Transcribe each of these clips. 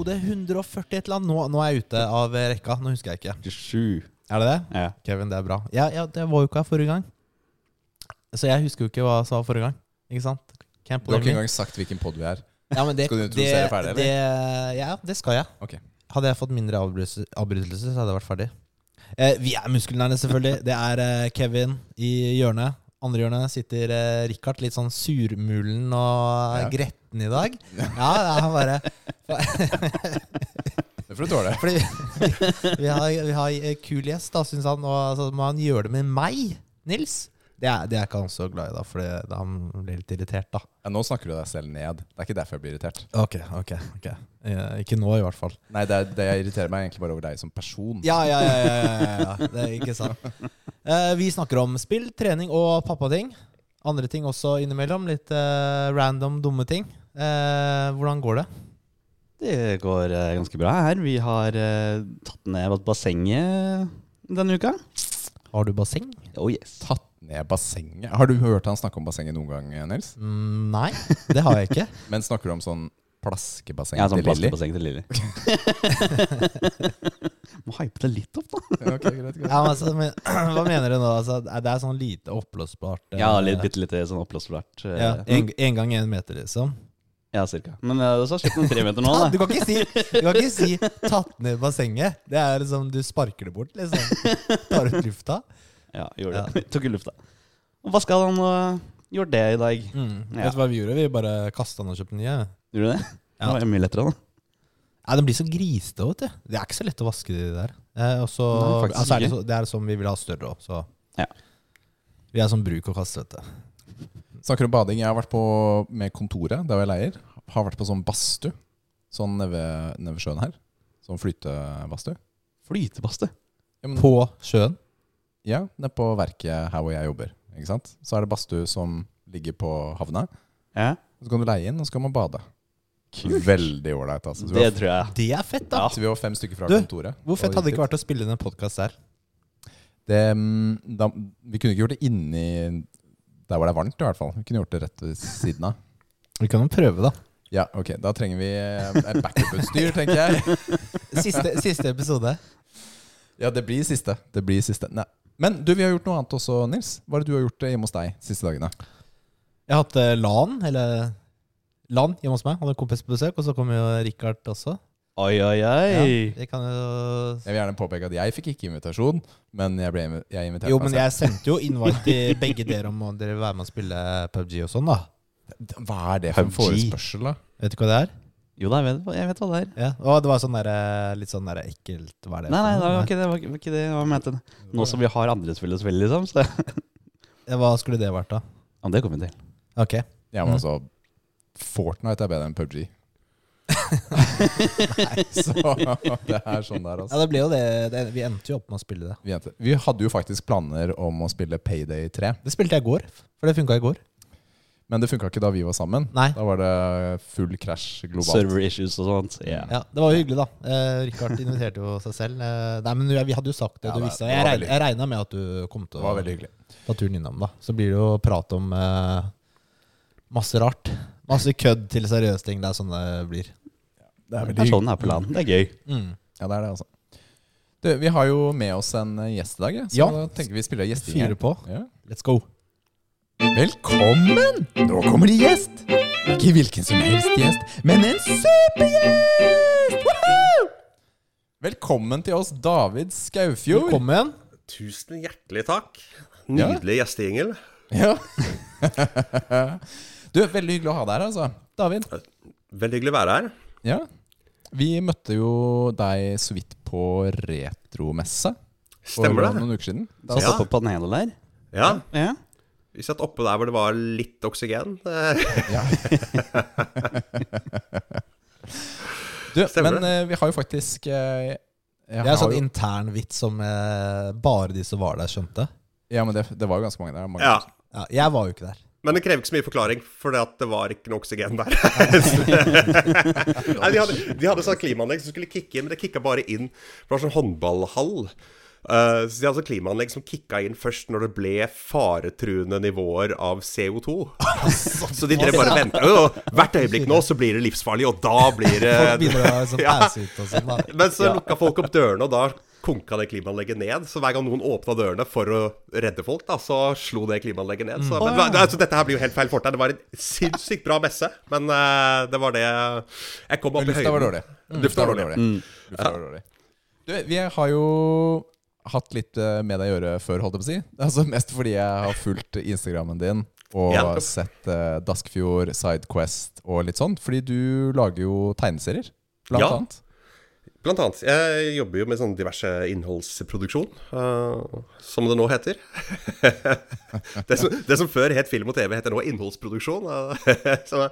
episode 140 et eller annet. Nå, nå er jeg ute av rekka. Nå husker jeg ikke. 27. Er det det? Ja. Kevin, det er bra. Ja, ja, det var jo ikke her forrige gang. Så jeg husker jo ikke hva jeg sa forrige gang. Ikke sant? Du har ikke engang sagt hvilken pod vi er. Ja, men det, Skal du det, ferdig, eller? det, ja, det skal jeg. Okay. Hadde jeg fått mindre avbrytelser, avbrytelser, så hadde jeg vært ferdig. Eh, vi er muskelnerne, selvfølgelig. Det er eh, Kevin i hjørnet. Andre hjørnet sitter eh, Richard, litt sånn surmulen og Ja. gretten i dag. Ja, han bare Det får du tåle. Fordi vi har, vi har kul gjest, da, syns han. Og så må han gjøre det med meg, Nils? Det er, det er ikke han så glad i, da, for det- han blir litt irritert. da Ja, nå snakker du deg selv ned. Det er ikke derfor jeg blir irritert. Ok, ok, ok eh, Ikke nå, i hvert fall. Nei, det, er, det jeg irriterer meg egentlig bare over deg som person. Ja, ja, ja, ja, ja, ja, ja. Det er ikke sant. Eh, vi snakker om spill, trening og pappating. Andre ting også innimellom. Litt eh, random, dumme ting. Eh, hvordan går det? Det går eh, ganske bra her. Vi har eh, tatt ned bassenget denne uka. Har du basseng? Oh yes. Tatt ned bassenget. Har du hørt han snakke om bassenget noen gang, Nils? Mm, nei, det har jeg ikke. Men snakker du om sånn plaskebasseng Ja, sånn til Lilly? til Lilly. Må hype det litt opp, da. Ja, ok, greit, greit. Ja, men, altså, men, hva mener du nå? Altså, det er sånn lite oppblåsbart? eh, Ja, litt, bitte litt sånn oppblåsbart. eh, ja, en, en gang en meter, liksom? Ja, cirka. Men uh, så har kjøpt noen tre meter nå, Da. du, kan ikke si, du kan ikke si 'tatt ned bassenget'. Det er liksom Du sparker det bort, liksom. Tar ut lufta. Ja, gjorde det. Tok i lufta. Og vaska den og gjorde det i dag. Mm. Ja. Vet du hva vi gjorde? Vi bare kasta den og kjøpte nye. Gjorde du det? Ja. Det var mye lettere, da. Nei, Den blir så grisete, vet du. Det er ikke så lett å vaske de der. Eh, og så Nei, altså, er det, så, det er som vi vil ha større òg, så Ja. Vi er som bruk og kaste, vet du. Snakker om bading. Jeg har vært på med kontoret der jeg leier. Har vært på sånn badstue. Sånn nede ved, nede ved sjøen her. Sånn flytebadstue. Flytebadstue. Ja, På sjøen. Ja, nede på verket her hvor jeg jobber. Ikke sant? Så er det badstue som ligger på havna. Ja. Så kan du leie inn, og så kan man bade. Kult. Veldig ålreit. Altså. Så vi Det var- tror jeg. Det er fett, da! Så vi var fem stykker fra Du, kontoret. Hvor fett hadde det ikke vært å spille inn en podkast der? Det, mm, da, vi kunne ikke gjort det inni der hvor det er varmt, i hvert fall. Vi kunne gjort det rett ved siden av. Vi kan jo prøve, da. Ja, ok, Da trenger vi eh, backup-utstyr, tenker jeg. Siste, siste episode. Ja, det blir siste. Det blir siste. Nei. Men du, vi har gjort noe annet også, Nils. Hva er det du har gjort eh, hjemme hos deg siste dagene? Jeg har hatt eh, LAN, eller LAN hjemme hos meg. Hadde en kompis på besøk, og så kom jo Richard også. Oi, oi, Ja, oi. jeg kan jo Jeg vil gjerne påpeke at jeg fikk ikke invitasjon, men jeg ble jeg invitert. Jo, men jeg sendte jo invite til begge dere om å dere vil være med og spille PubG og sånn, da. Hva er det for en forespørsel, da? Vet du hva det er? Jo da, jeg vet, jeg vet hva det er. Ja, og det var sånn der, eh, litt sånn der ekkelt Hva er det? Nei, nei, det var ikke det. Det var ikke- var ikke det jeg mente. Nå som vi har andre spill å spille, liksom. Så Ja, Hva skulle det vært, da? ja, det kommer vi til. Ok. Ja, men Mm. altså Fortnite er bedre enn PubG. Nei, så det er sånn der, Ja, altså. det ble jo det. det vi endte jo opp med å spille det. Vi, vi hadde jo faktisk planer om å spille Payday 3, Det spilte jeg i går, for det funka i går. Men det funka ikke da vi var sammen. Nei. Da var det full crash globalt. Server issues og sånt. Ja. Ja, Det var jo hyggelig, da. Eh, Richard inviterte jo seg selv. Eh, nei, men Vi hadde jo sagt det, Ja, du visste det det. Jeg, jeg regna med at du kom til å ta turen innom. da Så blir det jo prat om eh, masse rart. Masse kødd til seriøse ting. Det er sånn det blir. Det er Det er sånn her på land. Det er gøy. Mm. Ja, det er det, altså. Du, vi har jo med oss en eh, gjest i dag, ja, så Ja. da tenker vi spiller Fyre Fyrer på. Ja. Let's go. Velkommen! Nå kommer det gjest! Ikke hvilken som helst gjest, men en supergjest! Woohoo! Velkommen til oss, David Skaufjord. Velkommen. Tusen hjertelig takk. Nydelig gjestegjengel. Ja. du, veldig hyggelig å ha deg her, altså. David. Veldig hyggelig å være her. Ja. Vi møtte jo deg så vidt på retromesse Stemmer det? noen uker siden. Da, Så Ja. på panelet der. Ja, Ja. Vi satt oppe der hvor det var litt oksygen. Eh, Ja. du, Stemmer men det? vi har jo faktisk eh, jeg Det er en sånn jo, intern vits som eh, bare de som var der, skjønte. Ja, men det, det var jo ganske mange der. Mange. Ja, Ja, jeg var jo ikke der. Men det krever ikke så mye forklaring, for det var ikke noe oksygen der. Nei, de hadde, de hadde sånn klimaanlegg som skulle kicke inn, men det kicka bare inn. For det var sånn håndballhall. Eh, så de hadde altså klimaanlegg som kicka inn først når det ble faretruende nivåer av CO2. så de drev bare venta. Hvert øyeblikk nå så blir det livsfarlig, og da blir det sånn, Ja. og da. Men så lukka folk opp dørene, og da konka det klimaanlegget ned. Så hver gang noen åpna dørene for å redde folk, da, så slo det klimaanlegget ned. Så, men, altså, dette her blir jo helt feil fortegn. Det var en sinnssykt bra messe, men uh, det var det Jeg kom opp i Lufta var dårlig. Lufta var dårlig. Lufta var dårlig. Du, vi har jo hatt litt eh, med deg å gjøre før, holdt jeg på å si. Altså Mest fordi jeg har fulgt Instagrammen din og Ja. sett uh, Daskfjord, Sidequest og litt sånn. Fordi du lager jo tegneserier, blant Ja. annet. Blant annet. Jeg jobber jo med sånn diverse innholdsproduksjon, uh, som det nå heter. det, som, det som før het film og TV, heter nå innholdsproduksjon. så,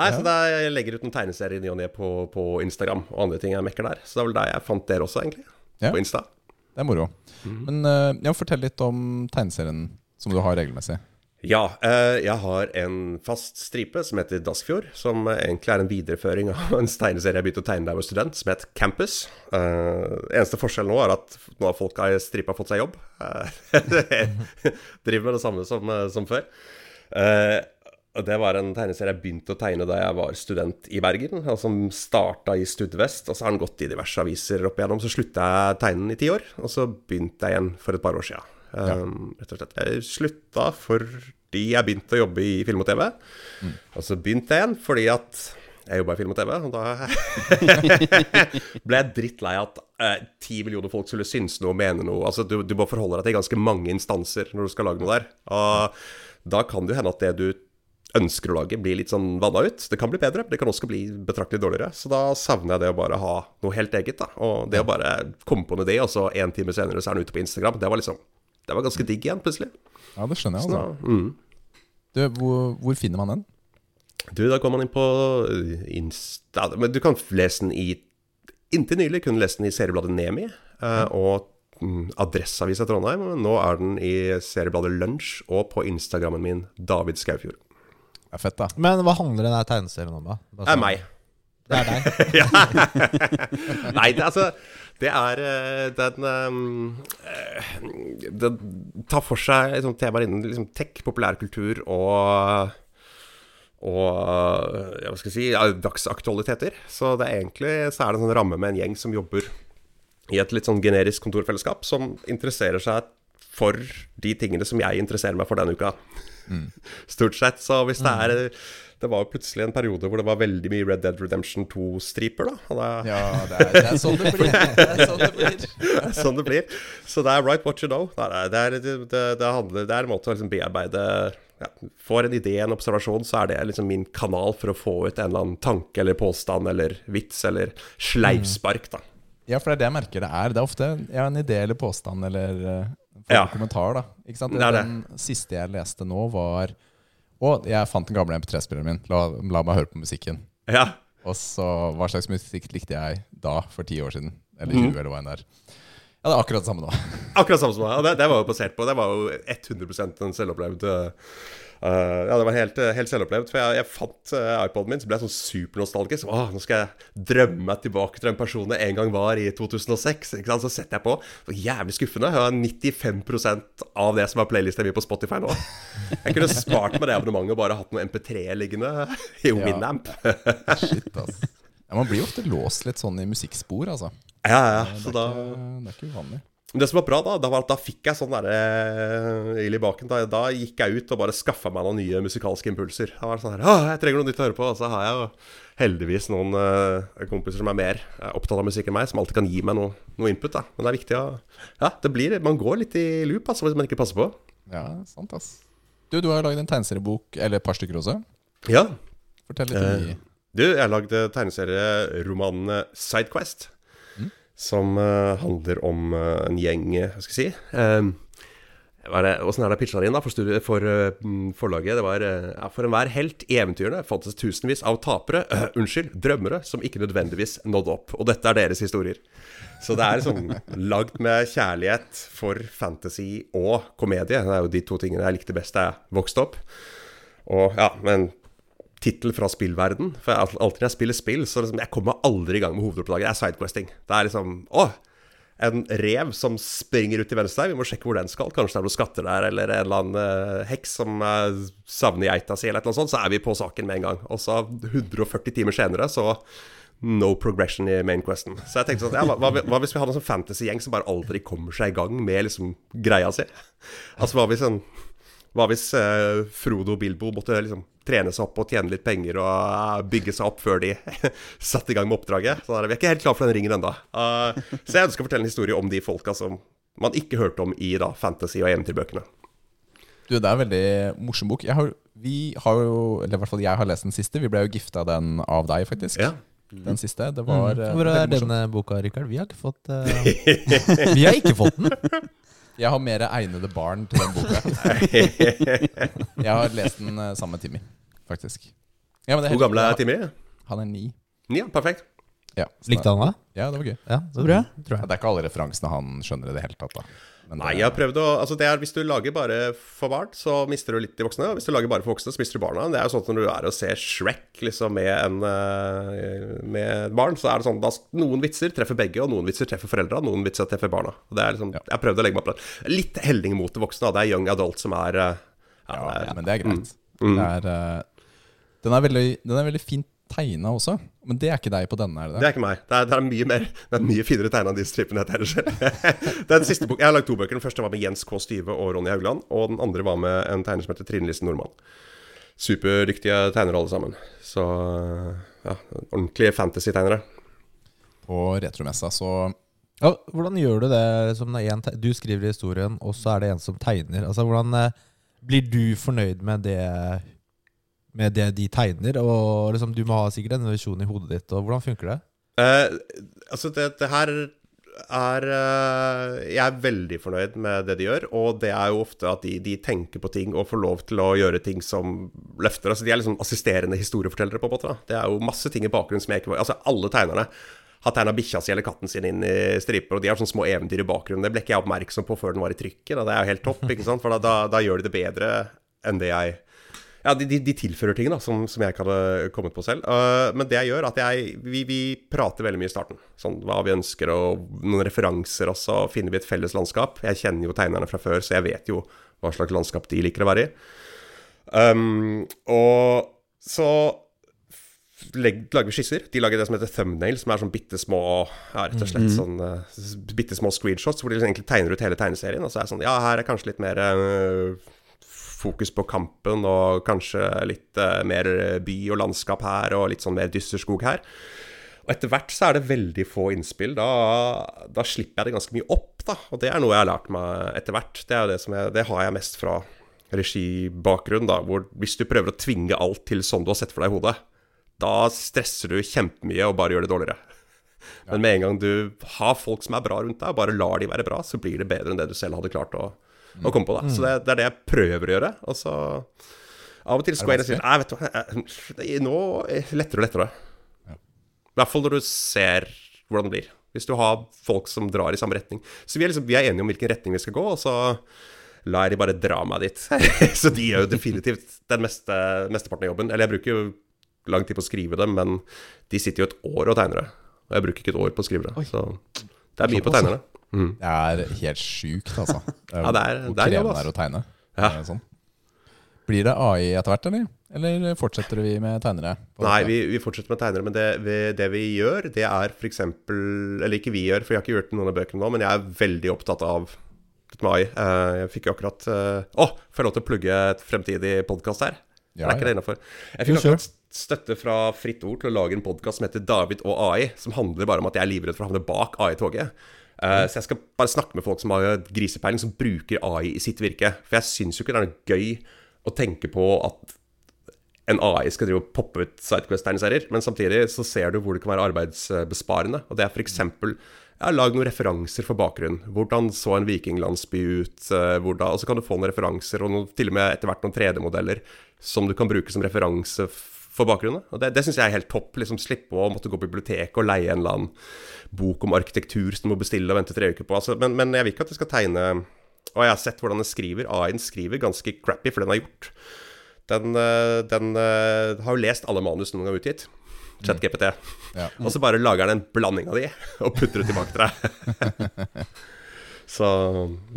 nei, så da jeg legger ut noen tegneserier i ny og ne på, på Instagram og andre ting jeg mekker der. Så det er vel der jeg fant dere også, egentlig. Ja. På Insta. Det er moro. Mhm. Men uh, ja, fortell litt om tegneserien som du har regelmessig. Ja, eh, jeg har en fast stripe som heter Daskfjord, som egentlig er en videreføring av en tegneserie jeg begynte å tegne da jeg var student, som het Campus. Eh, eneste forskjell nå er at nå har folk i stripa fått seg jobb. Eh, driver med det samme som, som før. Eh, og det var en tegneserie jeg begynte å tegne da jeg var student i Bergen, og som starta i Studvest, og så har den gått i diverse aviser opp igjennom. Så slutta jeg tegnen tegne den i ti år, og så begynte jeg igjen for et par år sia. Um, rett og slett. Jeg slutta fordi jeg begynte å jobbe i film og TV. Og så begynte jeg igjen fordi at jeg jobba i film og TV, og da ble jeg drittlei at eh, ti millioner folk skulle synes noe og mene noe. Altså, du, du må forholde deg til ganske mange instanser når du skal lage noe der. Og da kan det jo hende at det du ønsker å lage, blir litt sånn vanna ut. Det kan bli bedre, det kan også bli betraktelig dårligere. Så da savner jeg det å bare ha noe helt eget. da Og det å bare komme på en idé, og så en time senere så er den ute på Instagram, det var liksom Det var ganske digg igjen, plutselig. Ja, det skjønner jeg, Så, altså. mm. Du, hvor, hvor finner man den? Du, da går man inn på uh, Insta Men du kan lese den i Inntil nylig kunne lese den i seriebladet Nemi eh, og mm, Adresseavisa Trondheim. Nå er den i seriebladet Lunsj og på Instagrammen min David Skaufjord. Det er fett, da. Men hva handler denne tegneserien om, da? Bare Det er sånn- meg. Det er deg. Nei, det, altså Det er eh, Den eh, Den tar for seg liksom, temaer innen liksom, tech, populærkultur og og ja, hva skal jeg si, ja, dagsaktualiteter. Så det er egentlig så er det en sånn ramme med en gjeng som jobber i et litt sånn generisk kontorfellesskap, som interesserer seg for de tingene som jeg interesserer meg for denne uka. Stort sett. Så hvis det er Det var jo plutselig en periode hvor det var veldig mye Red Dead Redemption 2-striper, da. Ja, det er, det er sånn det blir. Det er sånn det blir. sånn det blir. Så det er right what you know. Det er, det er, handler, det er en måte å liksom bearbeide ja, Får en idé, en observasjon, så er det liksom min kanal for å få ut en eller annen tanke eller påstand eller vits eller sleivspark, da. Ja, for det er det jeg merker det er. Det er ofte ja, en idé eller påstand eller uh, Ja. kommentar. da Ikke sant? Det det. Den siste jeg leste nå, var Å, jeg fant den gamle MP3-spilleren min. La, la meg høre på musikken. Ja. Og så Hva slags musikk likte jeg da, for ti år siden? Eller Mhm. 20, eller hva enn det er. Ja, det er akkurat det samme nå. Akkurat samme som meg. Det, det var jo basert på Det var jo 100% en selvopplevd uh, Ja, det var helt, uh, helt selvopplevd. For jeg, jeg fant uh, iPoden min, så ble jeg sånn supernostalgisk. Åh, nå skal jeg drømme meg tilbake til den personen jeg en gang var i 2006. Ikke sant? Så setter jeg på. Så jævlig skuffende. Jeg har 95% av det som er playlista mi på Spotify nå. Jeg kunne spart meg det abonnementet og bare hatt noe MP3 liggende i Ja. Winamp. Shit, ass. Ja, man blir ofte låst litt sånn i musikkspor, altså. Ja, ja. Det Så er, da ikke, det er ikke uvanlig. Men det som var bra, da, da var at da fikk jeg sånn derre ild i baken. Da, da gikk jeg ut og bare skaffa meg noen nye musikalske impulser. Da var det sånn her, jeg trenger noe nytt å høre på. Og så har jeg jo heldigvis noen uh, kompiser som er mer eh, opptatt av musikk enn meg, som alltid kan gi meg noe, noe input. da Men det er viktig å Ja, det blir Man går litt i loop altså, hvis man ikke passer på. Ja, sant, ass. Du, du har jo lagd en tegneseriebok, eller et par stykker også. Ja. Fortell litt om uh, de. Du, jeg lagde tegneserieromanen Sidequest. Som eh, handler om eh, en gjeng eh, Hva skal jeg si uh, Åssen er det pitcha inn da for, studie, for mm, forlaget? Det var uh, For enhver helt i eventyrene fantes tusenvis av tapere, uh, unnskyld, drømmere, som ikke nødvendigvis nådde opp. Og dette er deres historier. Så det er sånn lagd med kjærlighet for fantasy og komedie. Det er jo de to tingene jeg likte best da jeg vokste opp. Og ja, men tittel fra spillverden. For jeg, alltid når jeg spiller spill, så liksom, jeg kommer aldri i gang med hovedoppdraget. Det er sidequesting. Det er liksom Å! en rev som springer ut til venstre. Vi må sjekke hvor den skal. Kanskje det er noen skatter der, eller en eller annen eh, heks som uh, savner geita si, eller annet sånt. Så er vi på saken med en gang. Og så 140 timer senere, så no progression i main questen. Så jeg tenkte sånn, ja, hva, hva, hvis vi hadde en sånn fantasy-gjeng som bare aldri kommer seg i gang med liksom greia si? Altså, hva hvis, en, hva hvis uh, Frodo og Bilbo måtte liksom trene seg opp og tjene litt penger og eh, bygge seg opp før de satte i gang med oppdraget? Så der, vi er ikke helt klar for den ringen ennå. så jeg ønsker å fortelle en historie om de folka som man ikke hørte om i da, fantasy- og eventyrbøkene. Du, det er en veldig morsom bok. Jeg har, vi har jo, eller i hvert fall jeg har lest den siste. Vi ble jo gifta den av deg, faktisk. Ja. Den siste. Det var mm. Hvor er denne boka, Rikard? Vi har ikke fått uh... Vi har ikke fått den. Jeg har mer egnede barn til den boka. Jeg har lest den eh, sammen med Timmy, faktisk. Ja, men det er Hvor helt- gammel er Timmy? Han er ni. Ja, perfekt. Ja, så Likte han det? Ja, det var gøy. Ja, så bra. Tror Ja, jeg. det er ikke alle referansene han skjønner i det hele tatt. da Nei, jeg har prøvd å Altså, det er hvis du lager bare for barn, så mister du litt de voksne. Og hvis du lager bare for voksne, så mister du barna. Det er jo sånn at når du er og ser Shrek liksom med en eh, Med barn, så er det sånn da noen vitser treffer begge, og noen vitser treffer foreldra, noen vitser treffer barna. Og det er liksom Ja. Jeg har prøvd å legge meg på det. Litt helling mot de voksne. da. Det er young adult som er eh, ja, Ja, men det er greit. Mm. Det er, eh, den, er veldig, den er veldig fint tegna også, men det er ikke deg på denne, er det Det det? er ikke meg. Det er, det er mye mer Det er mye finere tegna de strippene jeg tegner selv. det er den siste boken. Jeg har lagd to bøker. Den første var med Jens K. Styve og Ronny Haugland. Og den andre var med en tegner som heter Trine Lise Nordmann. Superdyktige tegnere alle sammen. Så ja, ordentlige fantasy-tegnere. På retromessa så Ja, hvordan gjør du det? Liksom, du skriver historien, og så er det en som tegner. Altså, Hvordan eh, blir du fornøyd med det Med det de tegner? Og liksom, Du må ha sikkert en visjon i hodet ditt. Og Hvordan funker det? Eh, altså, det, det her er eh, Jeg er veldig fornøyd med det de gjør, og det er jo ofte at de, de tenker på ting og får lov til å gjøre ting som løfter. Altså, de er liksom assisterende historiefortellere, på en måte. Da. Det er jo masse ting i bakgrunnen som jeg ikke Altså, alle tegnerne har tegna bikkja si eller katten sin inn i striper, og de har sånne små eventyr i bakgrunnen. Det ble ikke jeg oppmerksom på før den var i trykket. Det er jo helt topp, ikke sant? for da, da, da gjør de det bedre enn det jeg ja, de, de, de tilfører ting da, som, som jeg ikke hadde kommet på selv. Uh, men det jeg gjør, at jeg, vi, vi prater veldig mye i starten. Sånn hva vi ønsker, og noen referanser, og finner vi et felles landskap. Jeg kjenner jo tegnerne fra før, så jeg vet jo hva slags landskap de liker å være i. Um, og så legg, lager vi skisser. De lager det som heter thumbnail, som er sånn bitte små ja, rett og slett sånn uh, bitte små screenshots, hvor de egentlig tegner ut hele tegneserien. Og så er det sånn Ja, her er kanskje litt mer uh, fokus på kampen, og kanskje litt uh, mer by og landskap her, og litt sånn mer dysterskog her. Og etter hvert så er det veldig få innspill. Da, da slipper jeg det ganske mye opp, da. Og det er noe jeg har lært meg etter hvert. Det, det, som jeg, det har jeg mest fra regibakgrunn, da. Hvor hvis du prøver å tvinge alt til sånn du har sett for deg i hodet, da stresser du kjempemye og bare gjør det dårligere. Men med en gang du har folk som er bra rundt deg, og bare lar de være bra, så blir det bedre enn det du selv hadde klart å, å komme på. da Så det, det er det jeg prøver å gjøre. Og så av og til og sier Nei, vet du hva, jeg- nå er lettere og lettere. I hvert fall når du ser hvordan det blir. Hvis du har folk som drar i samme retning. Så vi er, liksom, vi er enige om hvilken retning vi skal gå, og så lar jeg de bare dra meg dit. så de gjør jo definitivt den meste, mesteparten av jobben. Eller jeg bruker jo lang tid på å skrive det, men de sitter jo et år og tegner det. Og jeg bruker ikke et år på å skrive det. Så det er mye på tegnerne. Mm. Det er helt sjukt, altså. Ja, det er- hvor det er jobb, krevende det er å tegne. Ja. Sånn. Blir det AI etter hvert, eller? Eller fortsetter vi med tegnere? Nei, vi, vi fortsetter med tegnere, men det vi, det vi gjør, det er f.eks. Eller ikke vi gjør, for jeg har ikke gjort noen av bøkene nå, men jeg er veldig opptatt av dette med AI. Eh, Jeg fikk jo akkurat Å, får jeg lov til å plugge et fremtidig podkast her? Ja, er ikke ja. det innafor? Jeg fikk akkurat støtte fra Fritt Ord til å lage en podkast som heter David og AI, som handler bare om at jeg er livredd for å havne bak AI-toget. Eh, Så jeg skal bare snakke med folk som har grisepeiling, som bruker AI i sitt virke. For jeg syns jo ikke det er noe gøy å tenke på at en AI skal drive og poppe ut Sidequest-tegneserier, men samtidig så ser du hvor det kan være arbeidsbesparende. Og det er f.eks. Ja, lag noen referanser for bakgrunnen. Hvordan så en vikinglandsby ut? eh, Hvordan, og så kan du få noen referanser, og noen, til og med etter hvert noen 3D-modeller som du kan bruke som referanse for bakgrunnen. Og det, det syns jeg er helt topp. liksom Slippe å måtte gå på biblioteket og leie en eller annen bok om arkitektur som du må bestille og vente tre uker på. Altså, men, men jeg vil ikke at det skal tegne Og jeg har sett hvordan den skriver. AI-en skriver ganske crappy, for den har gjort. Den, eh, den eh, har jo lest alle manus noen gang utgitt. ChatGPT. Ja. Og så bare lager den en blanding av de, og putter det tilbake til deg. så,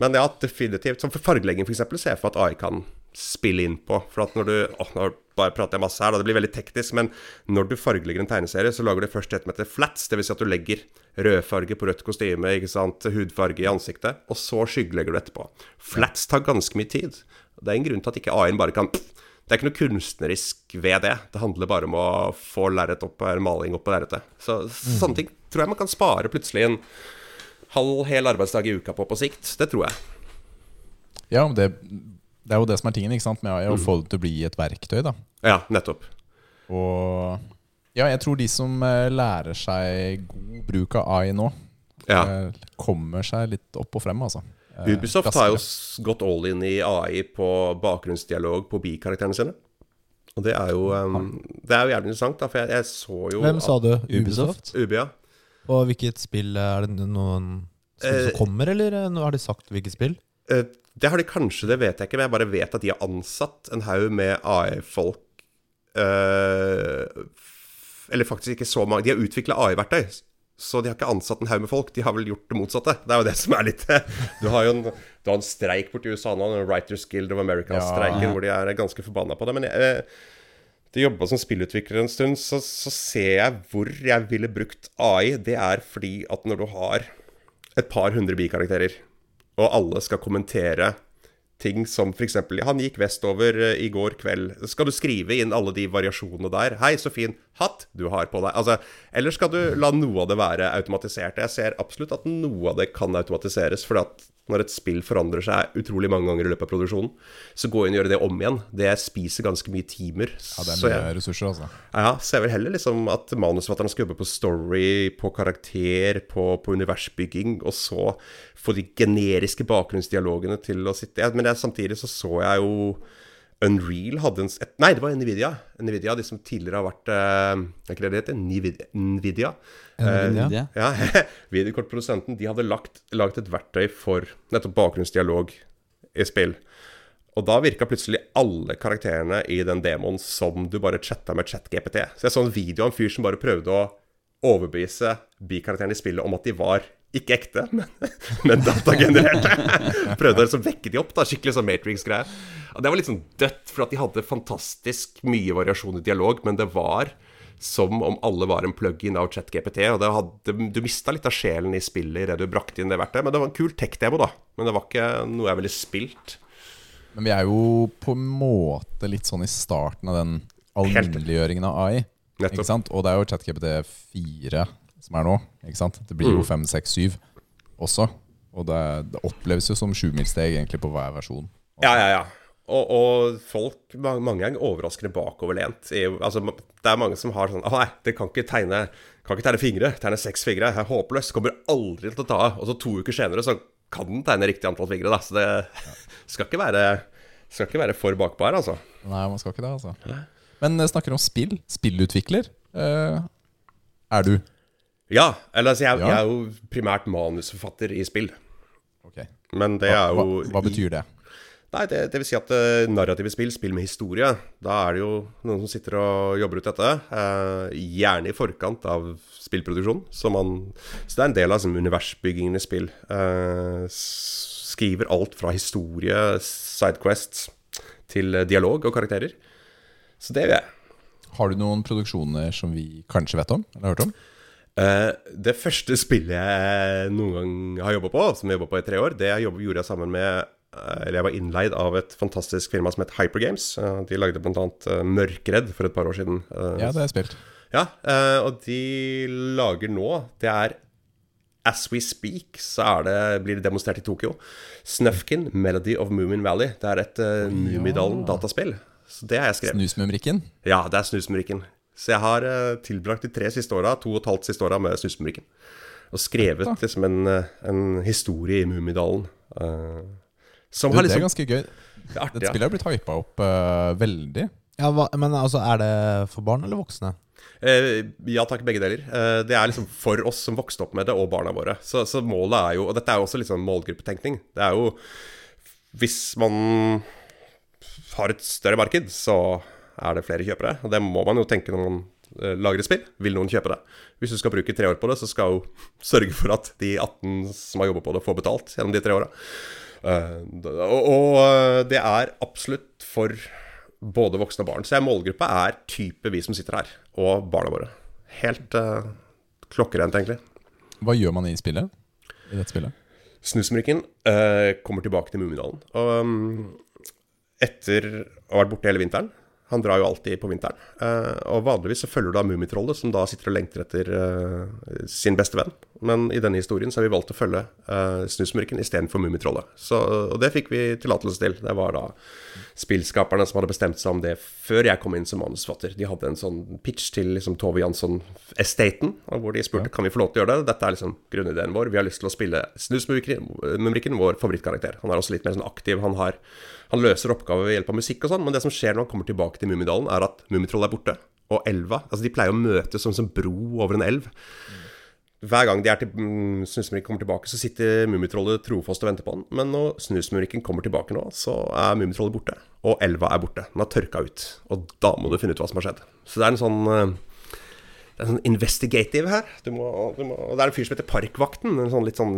men ja, definitivt. Som for fargelegging, f.eks., ser jeg for meg at AI kan spille inn på. For at når du åh, nå bare prater jeg masse her, da, det blir veldig teknisk, men når du fargelegger en tegneserie, så lager du først det som heter flats, dvs. Si at du legger rødfarge på rødt kostyme, ikke sant, hudfarge i ansiktet, og så skyggelegger du etterpå. Flats tar ganske mye tid. Det er en grunn til at ikke AI-en bare kan det er ikke noe kunstnerisk ved det. Det handler bare om å få lerret opp, eller maling opp på lerretet. Så sånne ting tror jeg man kan spare plutselig en halv hel arbeidsdag i uka på på sikt. Det tror jeg. Ja, men det, det er jo det som er tingen ikke sant? med AI, å få det til å bli et verktøy. da Ja, nettopp. Og ja, jeg tror de som eh, lærer seg god bruk av AI nå, Ja. eh, kommer seg litt opp og frem, altså. Eh, Ubisoft raskere. har jo gått all in i AI på bakgrunnsdialog på bikarakterene sine. Og det er jo um, Det er jo jævlig interessant, da, for jeg, jeg så jo Hvem sa du? Ubisoft? Ubia. Og hvilket spill er det noen spill som kommer, eller har de sagt hvilket spill? Det har de kanskje, det vet jeg ikke, men jeg bare vet at de har ansatt en haug med AI-folk eh, Eller faktisk ikke så mange. De har utvikla AI-verktøy. Så de har ikke ansatt en haug med folk, de har vel gjort det motsatte. Det er jo det som er litt Du har jo en, du har en streik borti USA nå, en Writers Guild of America-streiken, Ja. hvor de er ganske forbanna på det. Men jeg, eh, de jobba som spillutvikler en stund, så, så ser jeg hvor jeg ville brukt AI. Det er fordi at når du har et par hundre bikarakterer, og alle skal kommentere ting som f.eks.: Han gikk vestover eh, i går kveld. Skal du skrive inn alle de variasjonene der? 'Hei, så fin hatt du har på deg.' Altså, eller skal du la noe av det være automatisert? Jeg ser absolutt at noe av det kan automatiseres. For at når et spill forandrer seg utrolig mange ganger i løpet av produksjonen, så gå inn og gjøre det om igjen. Det spiser ganske mye timer. Ja, det er mye jeg- ressurser, altså. ja, så jeg vil heller liksom at manusforfatterne skal jobbe på story, på karakter, på, på universbygging, og så få de generiske bakgrunnsdialogene til å sitte ja, Men jeg, samtidig så så jeg jo Unreal hadde en et, Nei, det var Nvidia. Nvidia, De som tidligere har vært eh, Er ikke det det heter? Nvidia? Nvidia. Nvidia? Ja. Ja, Videokortprodusenten de hadde lagt, laget et verktøy for nettopp bakgrunnsdialog i spill. Og da virka plutselig alle karakterene i den demoen som du bare chatta med ChatGPT. Så jeg så en video av en fyr som bare prøvde å overbevise bikarakterene i spillet om at de var ikke ekte, men, men datagenererte. Prøvde å liksom vekke de opp, da, skikkelig sånn Matrix-greier. Det var litt sånn dødt, for at de hadde fantastisk mye variasjon i dialog, men det var som om alle var en plug-in av ChatGPT. Og det hadde, du mista litt av sjelen i spillet idet du brakte inn det verktøyet. Men det var en kul tech-demo, da. Men det var ikke noe jeg ville spilt. Men vi er jo på en måte litt sånn i starten av den alminneliggjøringen av AI. Nettopp. Ikke sant? Og det er jo ChatGPT 4 som er nå. Ikke sant? Det blir jo fem, 5, 6, 7 også. Og det, det oppleves jo som sjumilssteg egentlig på hver versjon. Ja, ja, ja. Og, og folk mange ganger overraskende bakoverlent. Altså, det er mange som har sånn Å nei, det kan ikke tegne Kan ikke tegne fingre. Tegne seks fingre. Det er håpløst. Kommer aldri til å ta av. Og så to uker senere så kan den tegne riktig antall fingre, da. Så det skal ikke være Skal ikke være for bakpå her, altså. Nei, man skal ikke det, altså. Men eh, snakker om spill. Spillutvikler. Eh, er du? Ja. Eller altså, jeg, Ja. jeg er jo primært manusforfatter i spill. Ok. Men det er hva, jo hva betyr det? Nei, det, det vil si at uh, narrative spill, spill med historie, da er det jo noen som sitter og jobber ut dette. eh, gjerne i forkant av spillproduksjon. Så, man, så det er en del av liksom, universbyggingen i spill. Eh, s- skriver alt fra historie, sidequests, til eh, dialog og karakterer. Så det gjør jeg. Har du noen produksjoner som vi kanskje vet om? Eller har hørt om? Eh, det første spillet jeg noen gang har jobba på, som jeg jobba på i tre år, det jeg jobbet, gjorde jeg sammen med eh, Eller jeg var innleid av et fantastisk firma som het Hypergames. Uh, de lagde bl.a. Uh, Mørkredd for et par år siden. Eh, Ja, det har jeg spilt. ja, eh, og de lager nå Det er As we speak, så er det, blir det demonstrert i Tokyo. Snufkin, Melody of Moomin Valley. Det er et uh, Mummidalen-dataspill. Så det har jeg skrevet. Snusmumrikken. Ja, det er Snusmumrikken. Så jeg har eh, tilbrakt de tre siste åra, to og et halvt siste åra, med Snusmumrikken. Og skrevet liksom en, eh, en historie i Mummidalen. eh, som Du, har det er liksom ganske gøy. Det er artig, Dette spillet har blitt hypa opp uh, veldig. Ja, hva, men altså, er det for barn eller voksne? Eh, ja takk, begge deler. Eh, det er liksom for oss som vokste opp med det, og barna våre. Så, så målet er jo Og dette er jo også litt sånn målgruppetenkning. Det er jo Hvis man har et større marked, så er det flere kjøpere. Og det må man jo tenke når man eh, lager et spill, vil noen kjøpe det. Hvis du skal bruke tre år på det, så skal du sørge for at de 18 som har jobba på det, får betalt gjennom de tre åra. Eh, og, eh, det er absolutt for både voksne og barn. Så målgruppa er type vi som sitter her, og barna våre. Helt uh, klokkerent, egentlig. Hva gjør man i spillet? I dette spillet? Snusmrykken uh, kommer tilbake til Mummidalen. Og um, etter å ha vært borte hele vinteren Han drar jo alltid på vinteren. Eh, og vanligvis så følger du da Mummitrollet, som da sitter og lengter etter eh, sin beste venn. Men i denne historien så har vi valgt å følge eh, Snusmurken istedenfor Mummitrollet. Og det fikk vi tillatelse til. Det var da spillskaperne som hadde bestemt seg om det før jeg kom inn som manusforfatter. De hadde en sånn pitch til liksom Tove Jansson-estaten, hvor de spurte kan vi få lov til å gjøre det. Dette er liksom grunnideen vår. Vi har lyst til å spille Snusmumrikken, vår favorittkarakter. Han er også litt mer sånn aktiv. Han, har, han løser oppgaver ved hjelp av musikk og sånn, men det som skjer når han kommer tilbake til Mummidalen, er at Mummitrollet er borte. Og elva Altså, de pleier å møtes som en bro over en elv. Hver gang de er til, Snusmurken kommer tilbake, så sitter Mummitrollet trofast og venter på han. Men når Snusmurken kommer tilbake nå, så er Mummitrollet borte. Og elva er borte. Den har tørka ut. Og da må du finne ut hva som har skjedd. Så det er en sånn eh, Det er en sånn investigative her. Du må, du må, det er en fyr som heter Parkvakten. En sånn litt sånn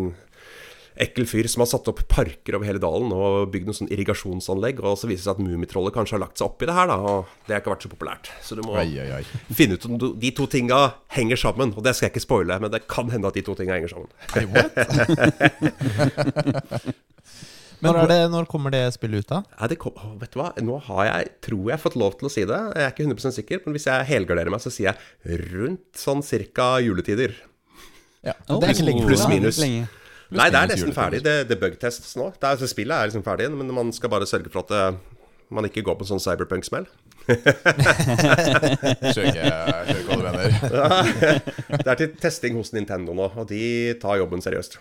ekkel fyr som har satt opp parker over hele dalen og bygd noen sånn irrigasjonsanlegg. Og så viser det seg at Mummitrollet kanskje har lagt seg opp i det her, da. Og det har ikke vært så populært. Så du må Oi, oi, oi. finne ut om du- de to tinga henger sammen. Og det skal jeg ikke spoile, men det kan hende at de to tinga henger sammen. Men Når, er det, når kommer det spillet ut, da? Ja, det kom, vet du hva, nå har jeg, tror jeg, fått lov til å si det. Jeg er ikke 100% sikker, men hvis jeg helgarderer meg, så sier jeg rundt sånn cirka juletider. Ja. Det er ikke lenge Pluss minus. lenge. Nei, det er nesten ferdig. Det, det bugtests nå. Det er, spillet er liksom ferdig, men man skal bare sørge for at det, man ikke går på en sånn cyberpunk-smell. Hva du mener. Det er til testing hos Nintendo nå, og de tar jobben seriøst.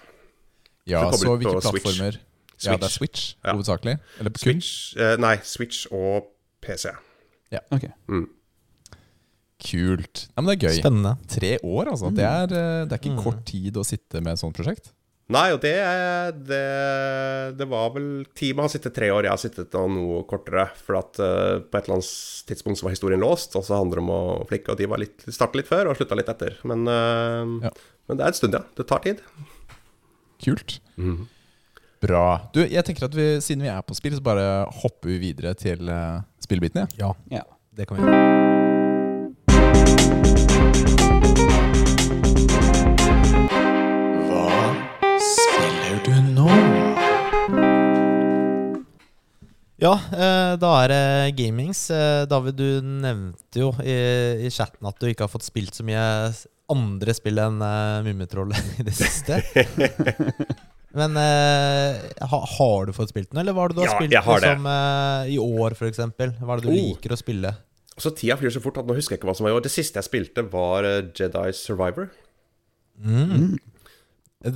Ja, Så så hvilke plattformer? Switch. Ja, det er Switch, Ja. hovedsakelig. Eller kun? Switch eh, Nei, Switch og PC. Ja, Ok. Kult. Ja, men det er gøy. Spennende. Tre år, altså. Det er, eh, det er ikke kort tid å sitte med et sånt prosjekt. Nei, og det, det, det var vel Teamet har sittet tre år, jeg har sittet noe kortere. For at uh, på et eller annet tidspunkt så var historien låst, og så handler det om å flikke. Og de var litt, startet litt før og slutta litt etter. Men, uh, Ja. men det er en stund, ja. Det tar tid. Kult. Bra. Du, jeg tenker at vi, siden vi er på spill, så bare hopper vi videre til uh, spillbiten. Ja. Ja, Ja. det kan vi gjøre. Ja, eh, da er det gamings. Eh, David, du nevnte jo i, i chatten at du ikke har fått spilt så mye andre spill enn uh, Mummitrollet i det siste. Men eh, ha, har du fått spilt den, eller hva er det du har Ja, spilt har liksom, eh, i år, f.eks.? Hva er det du Oh. liker å spille? Så tida flyr så fort at nå husker jeg ikke hva som var i år. Det siste jeg spilte, var Jedi Survivor.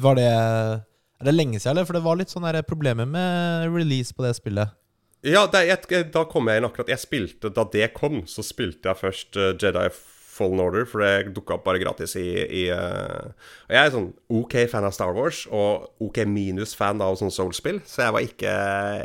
Var det Er det lenge siden, eller? For det var litt sånne problemer med release på det spillet. Ja, det, jeg, da kom jeg inn akkurat Jeg spilte Da det kom, så spilte jeg først eh, Jedi Fallen Order, for det dukka opp bare gratis i, i uh, Og jeg er sånn OK fan av Star Wars, og OK minus fan av sånn Soul-spill, så jeg var ikke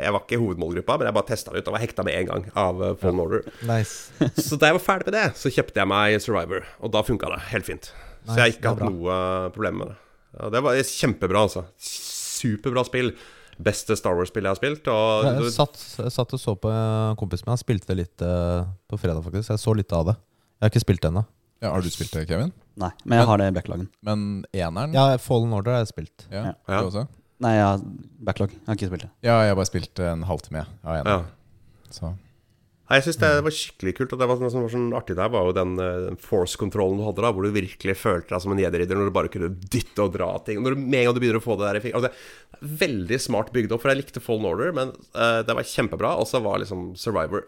Jeg var ikke hovedmålgruppa, men jeg bare testa det ut og var hekta med en gang av eh, Fallen Order. Nice. Så da jeg var ferdig med det, så kjøpte jeg meg Survivor, og da funka det helt fint. Så jeg har ikke hatt noe problem med det. Ja, det var kjempebra, altså. Superbra spill. Beste Star Wars-spillet jeg har spilt. Og Jeg satt, jeg satt og så på en kompis med Han spilte det litt eh, på fredag, faktisk. Jeg så litt av det. Jeg har ikke spilt det ennå. Ja, har du spilt det, Kevin? Nei, men jeg har det i backlogen. Men eneren? Ja, Fallen Order har jeg spilt. Ja, Ja. Du også? Nei, jeg har backlog. Jeg har ikke spilt det. Ja, jeg har bare spilt en halvtime av ja. eneren. Så Nei, Jeg syns det var skikkelig kult. Og det var, som var sånn artig der, var jo den eh, force-kontrollen du hadde da, hvor du virkelig følte deg som en jedi-ridder når du bare kunne dytte og dra ting. Når du, med en gang du begynner å få det der i altså, Veldig smart bygd opp, for jeg likte Fallen Order, men uh, det var kjempebra. Og så var liksom Survivor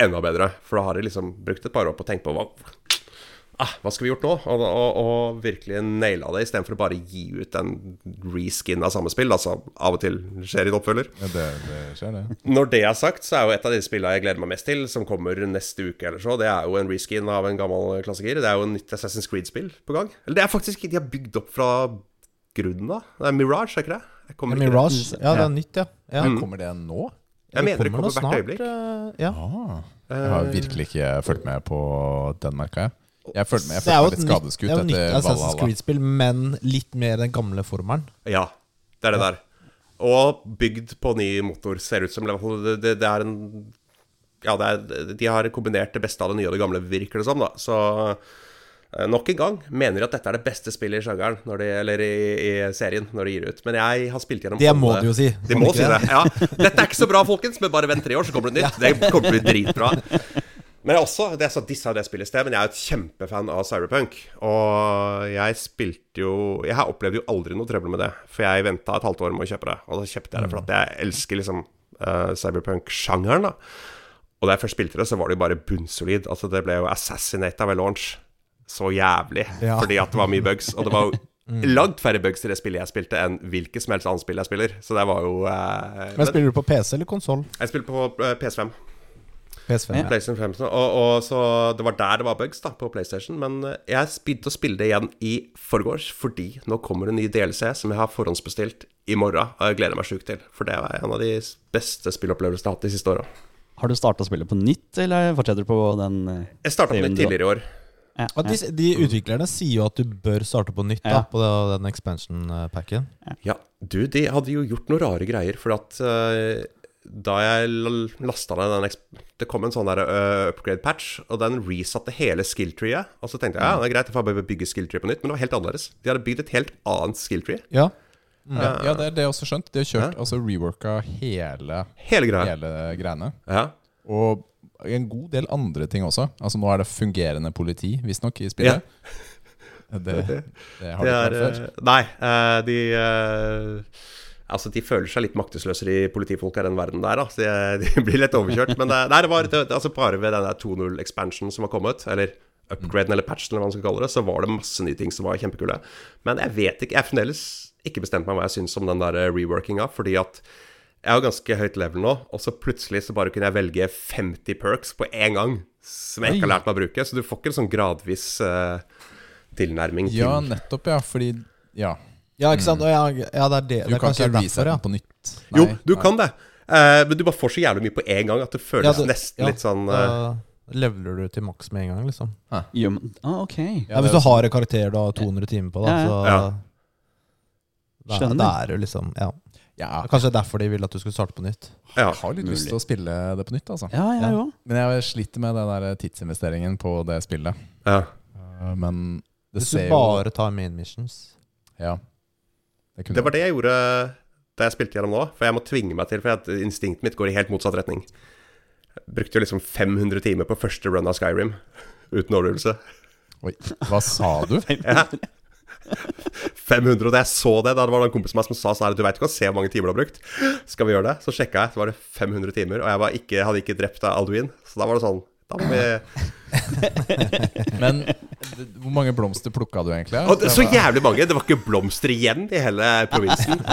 enda bedre, for da har jeg liksom brukt et par år på å tenke på hva ah, hva skal vi gjort nå? Og, og, og virkelig naila det, istedenfor å bare gi ut en reskin av samme spill. Altså av og til skjer i en oppfølger. ja, det, det skjer, det. Når det er sagt, så er jo et av de spillene jeg gleder meg mest til, som kommer neste uke eller så, det er jo en reskin av en gammel klassiker. Det er jo en nytt Assassin's Creed-spill på gang. Eller det er faktisk ikke de har bygd opp fra grunnen av. Det er Mirage, er ikke det? Jeg Mirage, ikke- Mirage. Ja, det er nytt, ja. ja. Men kommer det nå? Jeg mener det kommer nå hvert øyeblikk. eh, ja. Ah, jeg har virkelig ikke fulgt med på den merka, jeg. Jeg følte meg, jeg følte meg litt nytt, det er jo nytt Assassin's Creed-spill, men litt mer den gamle formelen. Ja, det er det der. Og bygd på ny motor, ser ut som. Det, det, det er en Ja, det er, de har kombinert det beste av det nye og det gamle, virker det som, da. Så eh, nok en gang mener de at dette er det beste spillet i sjangeren, når de, eller i, i serien, når de gir det ut. Men jeg har spilt gjennom Det må de jo si. De må si det. Ja. Dette er ikke så bra, folkens, men bare vent tre år, så kommer det nytt. Det kommer til å bli dritbra. Men jeg også, det er så disse det spillet i sted, men jeg er et kjempefan av Cyberpunk. Og jeg spilte jo Jeg har opplevd jo aldri noe trøbbel med det. For jeg venta et halvt år med å kjøpe det. Og så kjøpte jeg det for at jeg elsker liksom uh, Cyberpunk-sjangeren, da. Og da jeg først spilte det, så var det jo bare bunnsolid. Altså, det ble jo assassinata ved launch. Så jævlig. Ja. Fordi at det var mye bugs. Og det var jo langt færre bugs i det spillet jeg spilte, enn hvilket som helst annet spill jeg spiller. Så det var jo uh, Men Spiller du på PC eller konsoll? Jeg spiller på uh, PS5. PS5. Ja. PlayStation 5 og, og så Det var der det var bugs, da, på PlayStation. Men eh, jeg begynte å spille det igjen i forgårs, fordi nå kommer en ny DLC som jeg har forhåndsbestilt i morgen. Og jeg gleder meg sjukt til. For det var en av de beste spillopplevelsene jeg har hatt de siste åra. Har du starta spillet på nytt, eller fortsetter du på den eh, Jeg starta på nytt tidligere i år. ja, ja. de, de utviklerne sier jo at du bør starte på nytt da på den expansion-packen. Ja, du, de hadde jo gjort noen rare greier, for at eh, da jeg lasta ned den Det kom en sånn der uh, upgrade-patch, og den resatte hele skill-treet. Og så tenkte jeg ja, det er greit, jeg får bare bygge skill-tree på nytt, men det var helt annerledes. De hadde bygd et helt annet skill-tree. Ja. Ja, ja, det er det jeg også skjønt. De har kjørt, Ja. altså reworka hele, Hele greia. hele greiene. Ja. Og en god del andre ting også. Altså Nå er det fungerende politi, visstnok, i spillet. Det, det har de ikke vært før. eh, Nei, eh, de eh, Altså, de føler seg litt maktesløse, de politifolka i den verden der, da. Så de, de blir litt overkjørt. Men det, det var det, altså bare ved den der 2.0-expansion som har kommet, eller upgraden eller patchen, eller hva man skal kalle det, så var det masse nye ting som var kjempekule. Men jeg vet ikke Jeg har fremdeles ikke bestemt meg hva jeg syns om den der eh, reworkinga, fordi at jeg har ganske høyt level nå, og så plutselig så bare kunne jeg velge 50 perks på én gang, som jeg ikke har lært meg å bruke. Så du får ikke en sånn gradvis uh, tilnærming til Ja, nettopp, ja. Fordi Ja. Ja, ikke sant? Mm. Ja, ja, det er det. Du det kan ikke vise resette ja. den på nytt. Jo, du nei. kan det. Uh, men du bare får så jævlig mye på en gang at det føles Ja, det- nesten ja, litt sånn uh, Da leveler du til maks med en gang, liksom. Jo, men- ah, ok. Ja, Hvis du har en karakter du har 200 timer på, da, Ja, ja. så Ja. Skjønner. da er det jo liksom Ja. Ja, Kanskje derfor de vil at du skulle starte på nytt. Ja. jeg har litt lyst til å spille det på nytt, altså. Ja, jeg òg. Men jeg sliter med den der tidsinvesteringen på det spillet. ja. Uh, Men det Hvis du ser jo bare tar main missions Ja. Det Det var det jeg gjorde da jeg spilte gjennom nå. For jeg må tvinge meg til, for at instinktet mitt går i helt motsatt retning. Jeg brukte jo liksom 500 timer på første run av Skyrim uten overdrivelse. Oi, hva sa du? Ja. 500, og da jeg så det, da det var en kompis av meg som sa sånn her Du veit ikke å se hvor mange timer du har brukt? Skal vi gjøre det? Så sjekka jeg, så var det 500 timer. Og jeg var ikke, hadde ikke drept av Alduin. Så da var det sånn Men hvor mange blomster plukka du egentlig? Og så jævlig mange! Det var ikke blomster igjen i hele provinsen.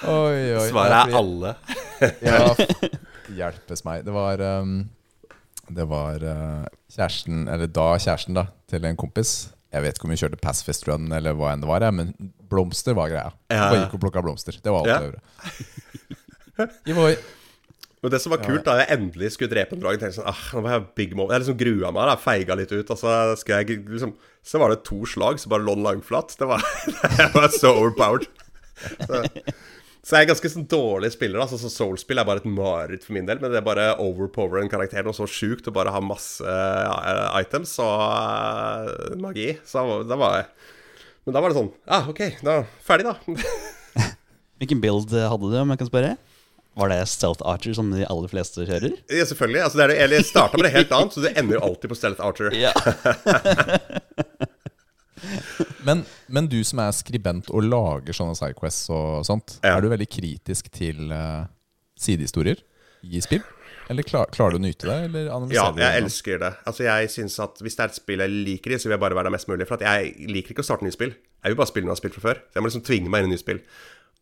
Oi, oi. Svaret er alle. Ja, hjelpes meg. Det var um, Det var uh, kjæresten, eller da kjæresten, da, til en kompis. Jeg vet ikke om vi kjørte Passfest Run eller hva enn det var, men blomster var greia. Ja, Bare ja. gikk og plukka blomster. Det var alt Ja. jeg gjorde. Ivoi. Men det som var kult, da jeg endelig skulle drepe en drag, tenkte sånn ah, nå var jeg big moment. Jeg liksom grua meg, da, feiga litt ut. Altså, jeg, liksom, så var det to slag, så bare lå den langflat. Det var, det var så overpowered. Så, så jeg er ganske sånn dårlig spiller. Altså, så Soul-spill er bare et mareritt for min del. Men det er bare overpower en karakter noe så sjukt og bare ha masse eh, items og uh, magi. Så da var jeg Men da var det sånn ah, OK, da ferdig, da. Hvilken build hadde du, om jeg kan spørre? Var det Stealth Archer som de aller fleste kjører? Ja, selvfølgelig. Altså, det er det, eller jeg starta med det helt annet, så det ender jo alltid på Stealth Archer. Ja. Men, men du som er skribent og lager sånne sidequests og sånt, Ja. er du veldig kritisk til uh, sidehistorier i spill? Eller klar, klarer du å nyte det, eller Ja, jeg det? elsker det. Altså, jeg synes at Hvis det er et spill jeg liker i, så vil jeg bare være der mest mulig. For at jeg liker ikke å starte nye spill. Jeg vil bare spille noe jeg har spilt fra før. Så jeg må liksom tvinge meg inn i nye spill.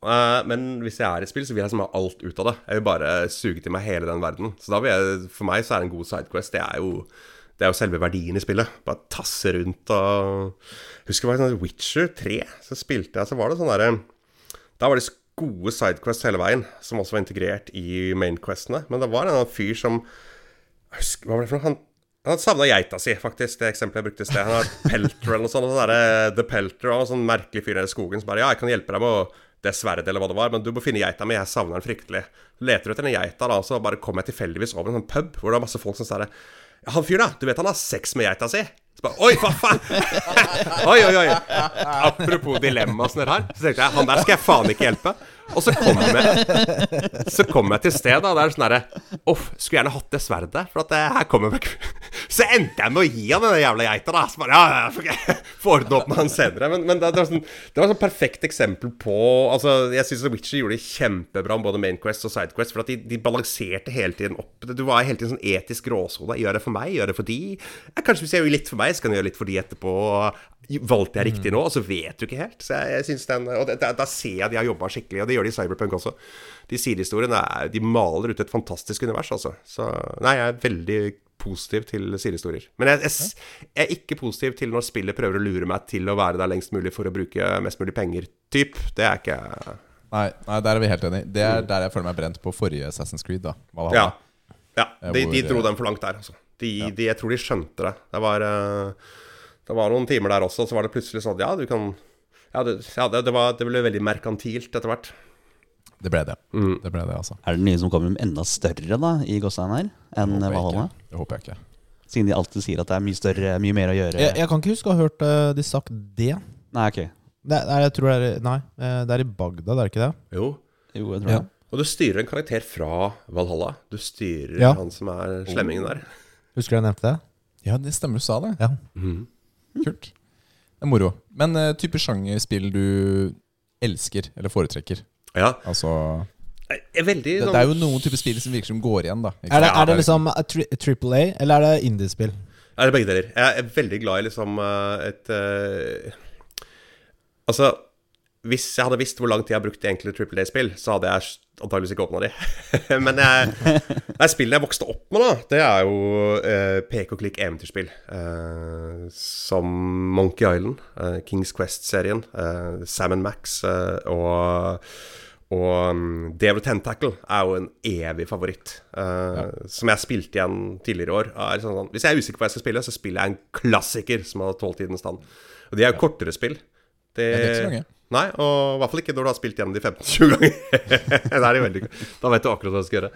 Eh, men hvis jeg er i spill, så vil jeg som ha alt ut av det. Jeg vil bare suge til meg hele den verden. Så da vil jeg, for meg så er en god sidequest. Det er jo det er jo selve verdien i spillet. Bare tasse rundt og Husker jeg var sånn Witcher 3. Så spilte jeg, så var det sånn derre Da var det gode sidequests hele veien, som også var integrert i mainquestene. Men det var en fyr som husker, Hva var det for noe? Han, Han savna geita si, faktisk, det eksempelet jeg brukte i sted. Han har Pelter eller noe sånt. Sånn der, The Pelter og sånn merkelig fyr i skogen som bare Ja, jeg kan hjelpe deg med å det sverdet eller hva det var, men du må finne geita mi. Jeg savner den fryktelig. Leter du etter den geita, da, så bare kommer jeg tilfeldigvis over en sånn pub hvor det er masse folk som sier Ja, han fyren, da. Du vet han har sex med geita si? Så bare, Oi, hva faen? oi, oi, oi. Apropos dilemma og sånn her, så tenkte jeg han der skal jeg faen ikke hjelpe. Og så kom jeg, så kom jeg til sted, da. er sånn derre Uff, skulle gjerne hatt det sverdet. For at det, her kommer meg Så endte jeg med å gi han den jævla geita, da. Så bare ja, ja, får ikke få ordne opp med han senere. Men, men det, det, var sånn, det sånn perfekt eksempel på Altså, jeg syns Witcher gjorde det kjempebra med både Mainquest og Sidequest. For at de, de balanserte hele tiden opp. Du var hele tiden sånn etisk gråsone. Gjør det for meg, gjør det for de. Ja, kanskje hvis jeg gjør litt for meg, så kan jeg gjøre litt for de etterpå. Valgte jeg riktig nå? Og så vet du ikke helt. Så jeg, jeg synes den Og da, da ser jeg de har jobba skikkelig, og det gjør de i Cyberpunk også. De sidehistoriene De maler ut et fantastisk univers, altså. Så nei, jeg er veldig positiv til sidehistorier. Men jeg, jeg, jeg, er ikke positiv til når spillet prøver å lure meg til å være der lengst mulig for å bruke mest mulig penger, typ. Det er ikke Nei, nei der er vi helt enige. Det er der jeg føler meg brent på forrige Assassin's Creed. da Valhalla. Ja, ja de, de, dro den for langt der, altså. De, ja. de, jeg tror de skjønte det. Det var, det var noen timer der også, så var det plutselig sånn Ja, du kan Ja, det, ja, det, det, var, det ble veldig merkantilt etter hvert. Det ble det. Mm. Det ble det, altså. Er det nye som kommer enda større da i Gåstein her enn Det Valhalla? Det håper jeg ikke. Siden de alltid sier at det er mye større, mye mer å gjøre. Jeg, jeg kan ikke huske å ha hørt uh, de sagt det. Nei, ok. Nei, nei, jeg tror det er Nei, eh, det er i Bagdad, er ikke det? Jo. Jo, jeg tror Ja. det. Og du styrer en karakter fra Valhalla. Du styrer Ja. han som er slemmingen der. Husker du jeg nevnte det? Ja, det stemmer du sa det. Ja. Mhm. Kult. Det er moro. Men uh, type sjangerspill du elsker eller foretrekker? Ja. Altså er veldig det, sånn det er jo noen typer spill som virker som går igjen, da. Er det, er det liksom tri Triple A, eller er det indiespill? Er det begge deler. Jeg er veldig glad i liksom eh, et uh, Altså, hvis jeg hadde visst hvor lang tid jeg har brukt i enkelte Triple A-spill, så hadde jeg antakeligvis ikke åpna de. Men jeg, nei, spillene jeg vokste opp med, da, det er jo eh, pek og klikk eventyrspill. eh, som Monkey Island, eh, Kings Quest-serien, eh, Sam Max eh, og og um, Devil Tentacle er jo en evig favoritt. Ja. Som jeg spilte igjen tidligere i år. Sånn, sånn, hvis jeg er usikker på hva jeg skal spille, så spiller jeg en klassiker som har tålt tidens tann. Og de er jo kortere spill. Det, Det er ikke så lange. Nei, og i hvert fall ikke når du har spilt gjennom de 15-20 ganger. er veldig Da vet du akkurat hva du skal gjøre.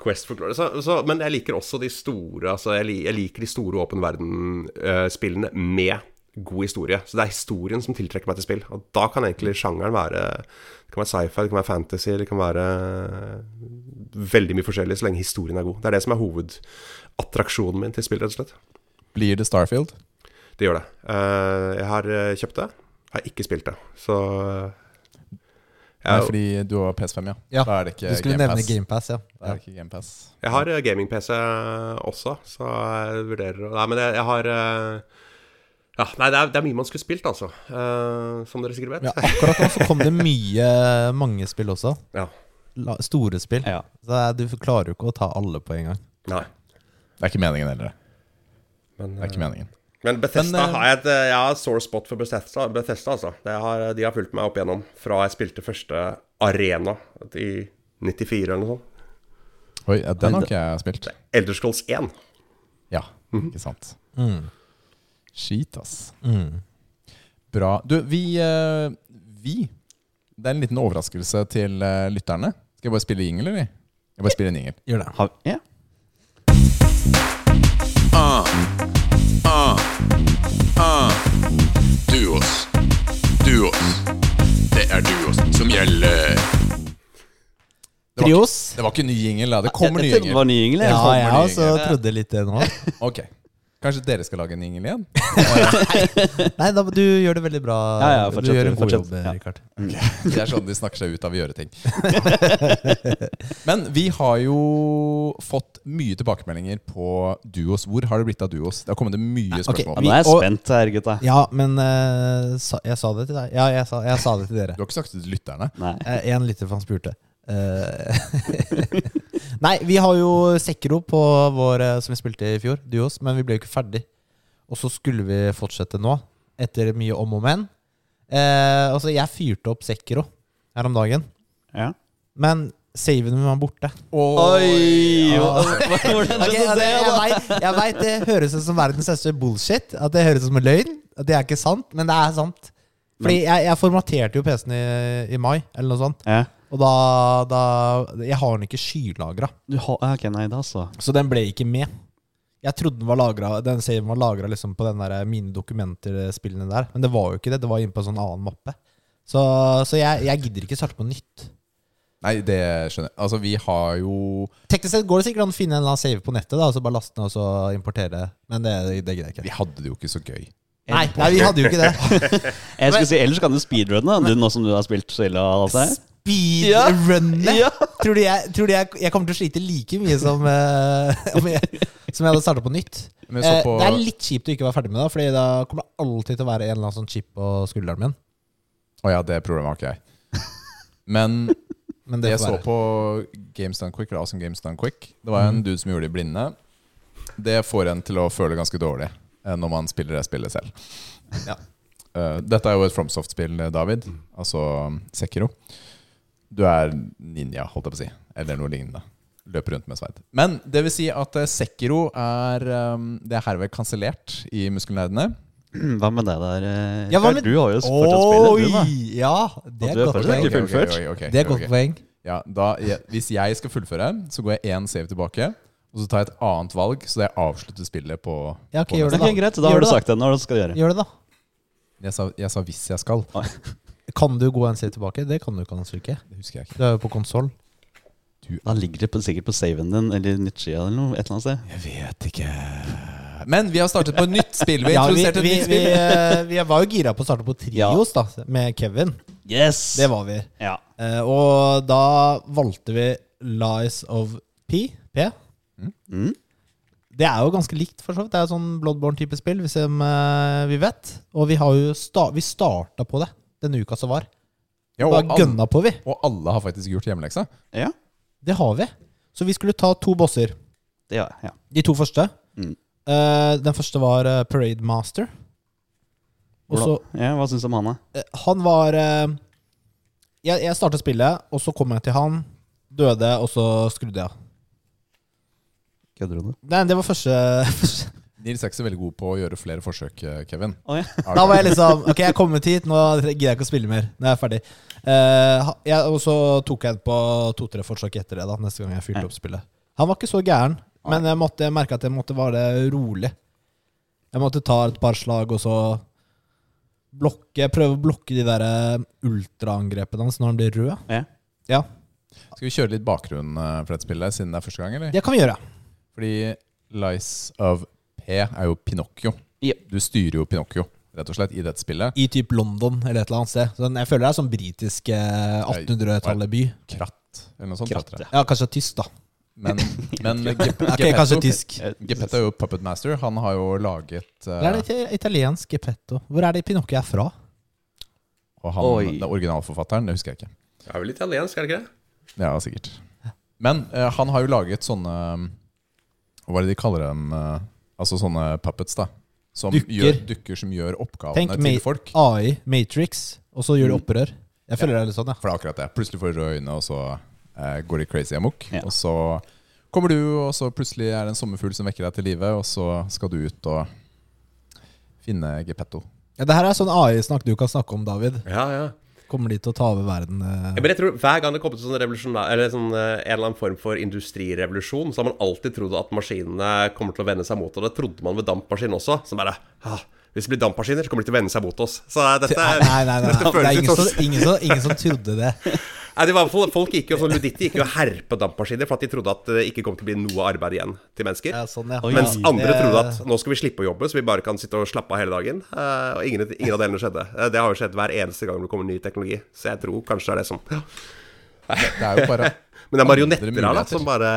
Quest for Glory. Så, så, men jeg liker også de store Altså, jeg, jeg liker de store åpen verden-spillene med god historie. Så det er historien som tiltrekker meg til spill. Og da kan egentlig sjangeren være Det kan være sci-fi, det kan være fantasy, det kan være veldig mye forskjellig så lenge historien er god. Det er det som er hovedattraksjonen min til spill, rett og slett. Blir det Starfield? Det gjør det. Eh, jeg har eh, kjøpt det. Har ikke spilt det. Så eh, Nei, fordi du har PS5, ja. Ja, Da er det ikke Du skulle Game nevne Pass. GamePass, ja. Da er det ikke Game Pass. jeg har eh, gaming-PC også, så jeg vurderer Nei, men jeg, jeg har eh, ja, Nei, det er, det er mye man skulle spilt, altså. Uh, som dere sikkert vet. ja. Akkurat nå så kom det mye mange spill også. Ja. La, store spill. Ja. Så du klarer jo ikke å ta alle på en gang. Nei. Det er ikke meningen heller. Men, Det er ikke meningen. Men Bethesda Men, eh, har jeg et Jeg har sore spot for Bethesda, Bethesda altså. Det har, de har fulgt meg opp igjennom fra jeg spilte første Arena i 94 eller noe sånt. Oi, ja, den har ikke jeg spilt. Elder Scrolls 1. Ja, Mhm. ikke sant. Mm. Skit, ass. Mm. Bra. Du, vi, eh, vi Det er en liten overraskelse til eh, lytterne. Skal jeg bare spille jingle, eller? Jeg bare spiller en jingle. Gjør det. Har, ja. Duos. Duos. Det er duos som gjelder. Det var, Trios. det var ikke ny jingle, da. Det kommer ny Jeg Det jingle. var ny jingle. Ja, jeg også trodde litt det nå. Ok. Kanskje dere skal lage en jingle igjen? Nei, da, du gjør det veldig bra. Ja, ja, du gjør en god fortsatt. jobb, Ja. Rikard. Det er sånn de snakker seg ut av å gjøre ting. Men vi har jo fått mye tilbakemeldinger på duos. Hvor har det blitt av duos? Det har kommet mye spørsmål. spørsmål. vi, nå er jeg spent her, gutta. Ja, men uh, sa, jeg sa det til deg. Ja, jeg sa, jeg sa det til dere. Du har ikke sagt det til lytterne. Nei. Uh, En lytter for han spurte. Eh, Nei, vi har jo Sekro på vår eh, som vi spilte i fjor, du og oss, men vi ble jo ikke ferdig. Og så skulle vi fortsette nå, etter mye om og men. Eh, altså, jeg fyrte opp Sekro her om dagen. Ja. Men saven min var borte. Oi! Ja. Hvordan okay, altså, det, jeg vet- jeg vet, det høres ut som verdens største bullshit. At det høres ut som en løgn. At det er ikke sant, men det er sant. Fordi jeg, jeg formaterte jo PC-en i, i mai, eller noe sånt. Ja. Og da, da Jeg har den ikke skylagra, Du har, ok, nei, da så. så den ble ikke med. Jeg trodde den var lagret, den saven var lagra liksom på den der mine dokumenter-spillene der, men det var jo ikke det. Det var inne på en sånn annen mappe. Så, så jeg, jeg gidder ikke starte på nytt. Nei, det skjønner jeg. Altså, vi har jo Teknisk sett går det sikkert an å finne en eller annen save på nettet, da, og så bare laste den og så importere. Men det, det gidder jeg ikke. Vi hadde det jo ikke så gøy. Nei, nei, vi hadde jo ikke det. Jeg skulle si, Ellers kan du speedrunne, du, nå som du har spilt så ille. Speedrunne! Ja. Tror du jeg, tror du jeg, jeg kommer til å slite like mye som, uh, jeg, som jeg hadde starta på nytt? Men så Eh, på, det er litt kjipt å ikke være ferdig med det, Fordi da kommer det alltid til å være en eller annen sånn chip på skulderen min. Å ja, det problemet har ikke jeg. Men Men det jeg så være. på Games Done Quick, eller Awesome Games Done Quick Det var en dude som gjorde det blinde. Det får en til å føle ganske dårlig eh, når man spiller det spillet selv. Ja. Uh, dette er jo et FromSoft-spill, David. Altså Sekiro. Du er ninja, holdt jeg på å si. Eller noe lignende. Løper rundt med sverd. Men det vil si at eh, Sekiro er um, Det er herved kansellert i Muskelnerdene. Hva med det der? eh, Ja, hva med- Du har jo fortsatt spillet, du, da. Ja, det er du er godt poeng. Okay, okay, okay, ok, ok, ok, Det er godt poeng. Ja, da, jeg, hvis jeg skal fullføre, så går jeg én save tilbake. Og så tar jeg et annet valg, så jeg avslutter spillet på Ja, ok, på gjør det da. da. Greit, da Gjør har du det da. sagt det. Nå skal du gjøre. Gjør det, da. Jeg sa, jeg sa hvis jeg skal. Kan du gå en side tilbake? Det kan du kanskje ikke. Det husker jeg ikke. Du er jo på konsoll. Da ligger det på, sikkert på saven din eller Nitskia eller noe. Et eller annet sted. Jeg vet ikke. Men vi har startet på et nytt spill. Vi Ja, vi, et vi, nytt spill. Vi, vi var jo gira på å starte på Trios da med Kevin. Yes! Det var vi. Ja. Uh, og da valgte vi Lies of P. P. Mm. Det er jo ganske likt, for så vidt. Det er sånn Bloodborne-type spill, hvis eh, vi vet. Og vi har jo sta vi starta på det denne uka som var. Ja, og, Bare gønna på, vi. og alle har faktisk gjort hjemmeleksa. ja. Det har vi. Så vi skulle ta to bosser. Det gjør jeg. Ja. De to første. Mm. Eh, den første var eh, Parade Master. Og så Hvordan- ja, hva syns du om han, da? Eh, Han var eh, Jeg, jeg startet spillet, og så kom jeg til han, døde, og så skrudde jeg av. Kødder du nå? Nei, det var første, første Nils er ikke så veldig god på å gjøre flere forsøk, eh, Kevin. Oh, ja. Da var jeg liksom Ok, jeg er kommet hit, nå gidder jeg ikke å spille mer. Nå er jeg ferdig. Uh, jeg, og så tok jeg en på to-tre forsøk etter det, da neste gang jeg fyrte opp spillet. Han var ikke så gæren, men jeg måtte jeg merka at jeg måtte være rolig. Jeg måtte ta et par slag, og så blokke, prøve å blokke de der eh, ultraangrepene hans når han blir rød. Ja. Ja, Skal vi kjøre litt bakgrunn for dette spillet, siden det er første gang? eller? det kan vi gjøre. Fordi Lies of P er jo Pinocchio. Yep. Du styrer jo Pinocchio, rett og slett, i dette spillet. I typ London eller et eller annet sted. Så jeg føler det er sånn britisk eh, 1800-tallet by. Kratt, eller noe sånt. Kratt, ja. Ja, kanskje tysk, da. Men, men Gep- Ok, kanskje Geppetto, tysk. Geppetto er jo Puppet Master. Han har jo laget uh, Det er det ita- italiensk Geppetto. Hvor er det Pinocchio er fra? Og han, Oi. den originalforfatteren, det husker jeg ikke. Det er vel italiensk, er det ikke det? Ja, sikkert. Men uh, han har jo laget sånne Hva er det de kaller dem? eh, altså sånne puppets, da. Som Dukker. Gjør, dukker som gjør oppgavene Tenk til folk. Tenk AI, Matrix, og så gjør det Mm. opprør. Jeg føler det er litt sånn, ja. For det er akkurat det. Plutselig får du røde øyne, og så eh, går de crazy amok. Ja. Og så kommer du, og så plutselig er det en sommerfugl som vekker deg til live, og så skal du ut og finne Geppetto. ja. Det her er sånn AI-snakk du kan snakke om, David. Ja, ja. Kommer de til å ta over verden? eh? Men jeg tror Hver gang det kommer til sånn Eller sånn, eh, en eller annen form for industrirevolusjon, så har man alltid trodd at maskinene kommer til å vende seg mot Og det trodde man ved dampmaskin også. Så bare ah, Hvis det blir dampmaskiner, så kommer de til å vende seg mot oss. Så eh, dette Nei, nei, nei, dette Det er ingen sånn som, ingen, som, ingen som trodde det. Nei, det var i hvert fall Folk gikk jo sånn Luditti gikk jo og herpa dampmaskiner for at de trodde at det ikke kom til å bli noe arbeid igjen til mennesker. Ja, sånn, ja. Oi. Mens Ja, andre trodde at nå skal vi slippe å jobbe, så vi bare kan sitte og slappe av hele dagen. Eh, og ingen, ingen av delene skjedde. Eh, det har jo skjedd hver eneste gang det kommer ny teknologi. Så jeg tror kanskje det er det som ja. Det er jo bare Men det er marionetter her, da, som bare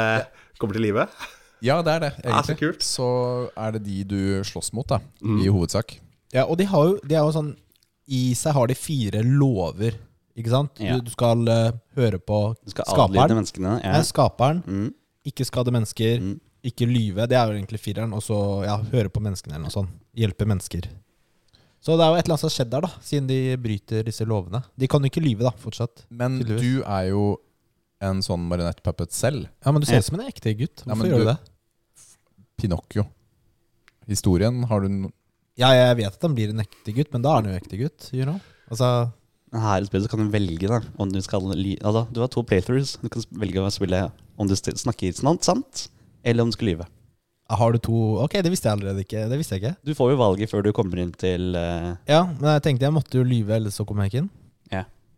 kommer til live. Ja, det er det, Ja, så egentlig. kult. så er det de du slåss mot, da, Mm. i hovedsak. Ja, og de har jo, de har jo sånn I seg har de fire lover, ikke sant? Ja. Du, du skal uh, høre på Du skal adlyde skaperen. menneskene. Ja. Nei, skaperen. Mm. Ikke skade mennesker. Mm. Ikke lyve. Det er jo egentlig fireren. Og så ja, høre på menneskene eller noe sånt. Hjelpe mennesker. Så det er jo et eller annet som har skjedd der, da, siden de bryter disse lovene. De kan jo ikke lyve, da, fortsatt. Men du er jo en sånn marionettpuppet selv. Ja, men du ser ut som en ekte gutt. Hvorfor ja, gjør du du- det? Pinocchio. Historien har du no Ja, jeg vet at han blir en ekte gutt, men da er han jo ekte gutt. You know? Altså, Men Her i spillet så kan du velge da om du skal altså, Du har to playthroughs. Du kan velge å spille om du snakker sant, sant eller om du skal lyve. har du to Ok, det visste jeg allerede ikke. Det visste jeg ikke. Du får jo valget før du kommer inn til uh... Ja, men jeg tenkte jeg måtte jo lyve, ellers så kom jeg ikke inn.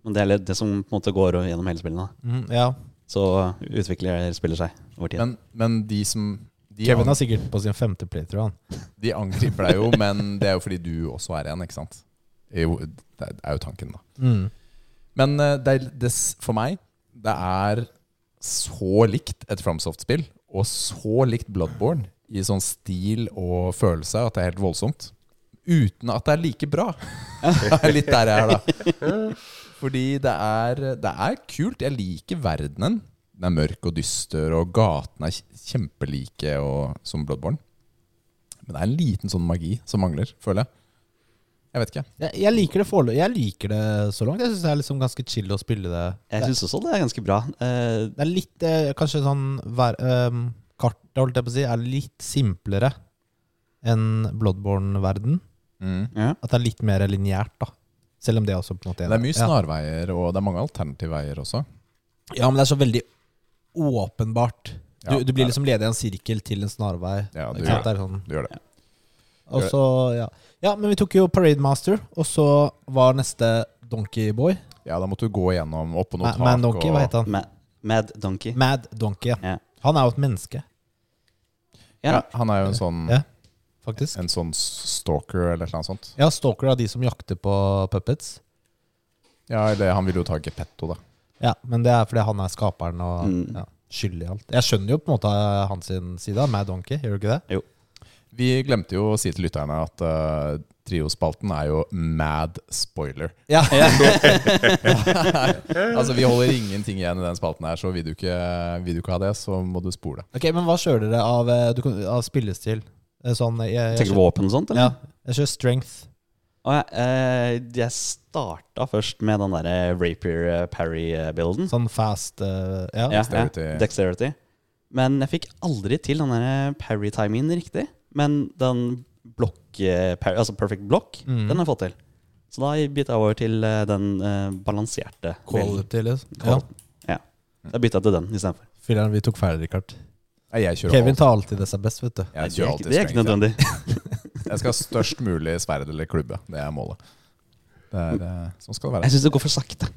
Men det er litt det som på en måte går gjennom hele spillet. da Mhm, ja. Så utvikler spiller seg over tid. Men, men de som de, Kevin har sikkert på sin femte playthrough, han. de angriper deg jo, men det er jo fordi du også er en, ikke sant? Jo, det er jo tanken, da. Mm. Men eh, det det, for meg Det er så likt et FromSoft-spill, og så likt Bloodborne i sånn stil og følelse at det er helt voldsomt. Uten at det er like bra. Det er litt der jeg er, da. Fordi det er, det er kult. Jeg liker verdenen. Den er mørk og dyster, og gatene er kjempelike og, som Bloodborne. Men det er en liten sånn magi som mangler, føler jeg. Jeg vet ikke. Jeg, jeg liker det foreløpig. Jeg liker det så langt. Jeg syns det er liksom ganske chill å spille det. Jeg syns også det er ganske bra. Uh, det er litt eh, Kanskje sånn ver, um, Kartet, holdt jeg på å si, er litt simplere enn Bloodborne-verden. Mm. ja. At det er litt mer lineært, da. Selv om det også på en måte Det er mye ja. snarveier, og det er mange alternative veier også. ja, men det er så veldig åpenbart. Du, Ja, du det blir er liksom ledig i en sirkel til en snarvei. Ja, du Ikke gjør? Det er sånn. Du gjør det. Og så, ja. Ja, men vi tok jo Parade Master, og så var neste Donkey Boy. Ja, da måtte du gå gjennom opp på noe Ma tak. Man Donkey, hva heter han? Mad, Mad Donkey. Mad Donkey. Ja. Ja. Han er jo et menneske, Ja. Ja, han er jo en sånn, Ja. faktisk. en sånn stalker eller noe sånt. Ja, Stalker av de som jakter på puppets. Ja, eller han vil jo ta Geppetto, da. Ja, men det er fordi han er skaperen og Mm. ja, skyldig i alt. Jeg skjønner jo på en måte hans sin side Mad Donkey, gjør du ikke det? Vi glemte jo å si til lytterne at uh, Triospalten er jo mad spoiler. Ja. altså, vi holder ingenting igjen i den spalten her, så vil du ikke, vil du ikke ha det, så må du spole. Ok, men hva kjører dere av, eh, du av spillestil? Eh, Sånn, jeg, jeg, Tenker du våpen og sånt, Ja, jeg kjører strength. Å, ja, eh, jeg starta først med den derre Rapier Parry-builden. Sånn fast uh, Ja. Ja, Dexterity. ja, dexterity. Men jeg fikk aldri til den der parry-timingen riktig. Men den blokk Altså perfect block, mm. den har jeg fått til. Så da bytta jeg over til eh, den eh, balanserte. Quality, liksom. Ja. Qual- Ja. Jeg bytta til den istedenfor. Filler'n, vi tok feil, Richard. Jeg Kevin tar alltid det som er best, vet du. Jeg Det er kjører alltid det er ikke nødvendig. Jeg skal ha størst mulig sverd eller klubbe. Det er målet. Det er, eh, sånn skal det være. Jeg syns det går for sakte.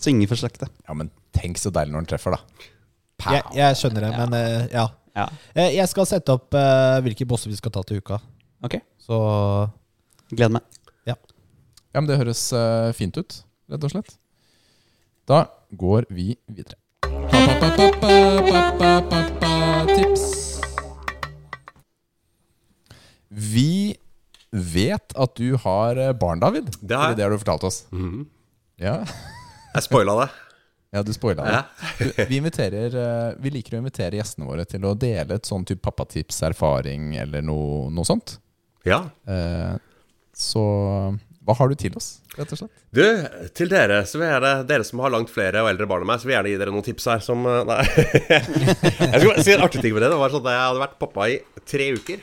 Svinger for sakte. Ja, men tenk så deilig når den treffer, da. Pow! Jeg, jeg skjønner det, men ja. Ja. Eh, Jeg skal sette opp eh, hvilke bosser vi skal ta til uka. Ok, Så gleder meg. Ja, men det høres eh, fint ut, rett og slett. Da går vi videre. Tips. Vi vet at du har barn, David. Det har jeg. Det har du fortalt oss. Mhm. Ja, Jeg spoila det. Ja du spoila det. Ja. Vi, inviterer, eh, vi liker å invitere gjestene våre til å dele et sånn type pappatips, erfaring eller noe, noe sånt. ja. Eh, så hva har du til oss, rett og slett? Du, til dere så vil gjerne, dere som har langt flere og eldre barn enn meg, så vil jeg gjerne gi dere noen tips her som eh, Nei. jeg skal si en artig ting med det. Det var sånn at jeg hadde vært pappa i tre uker,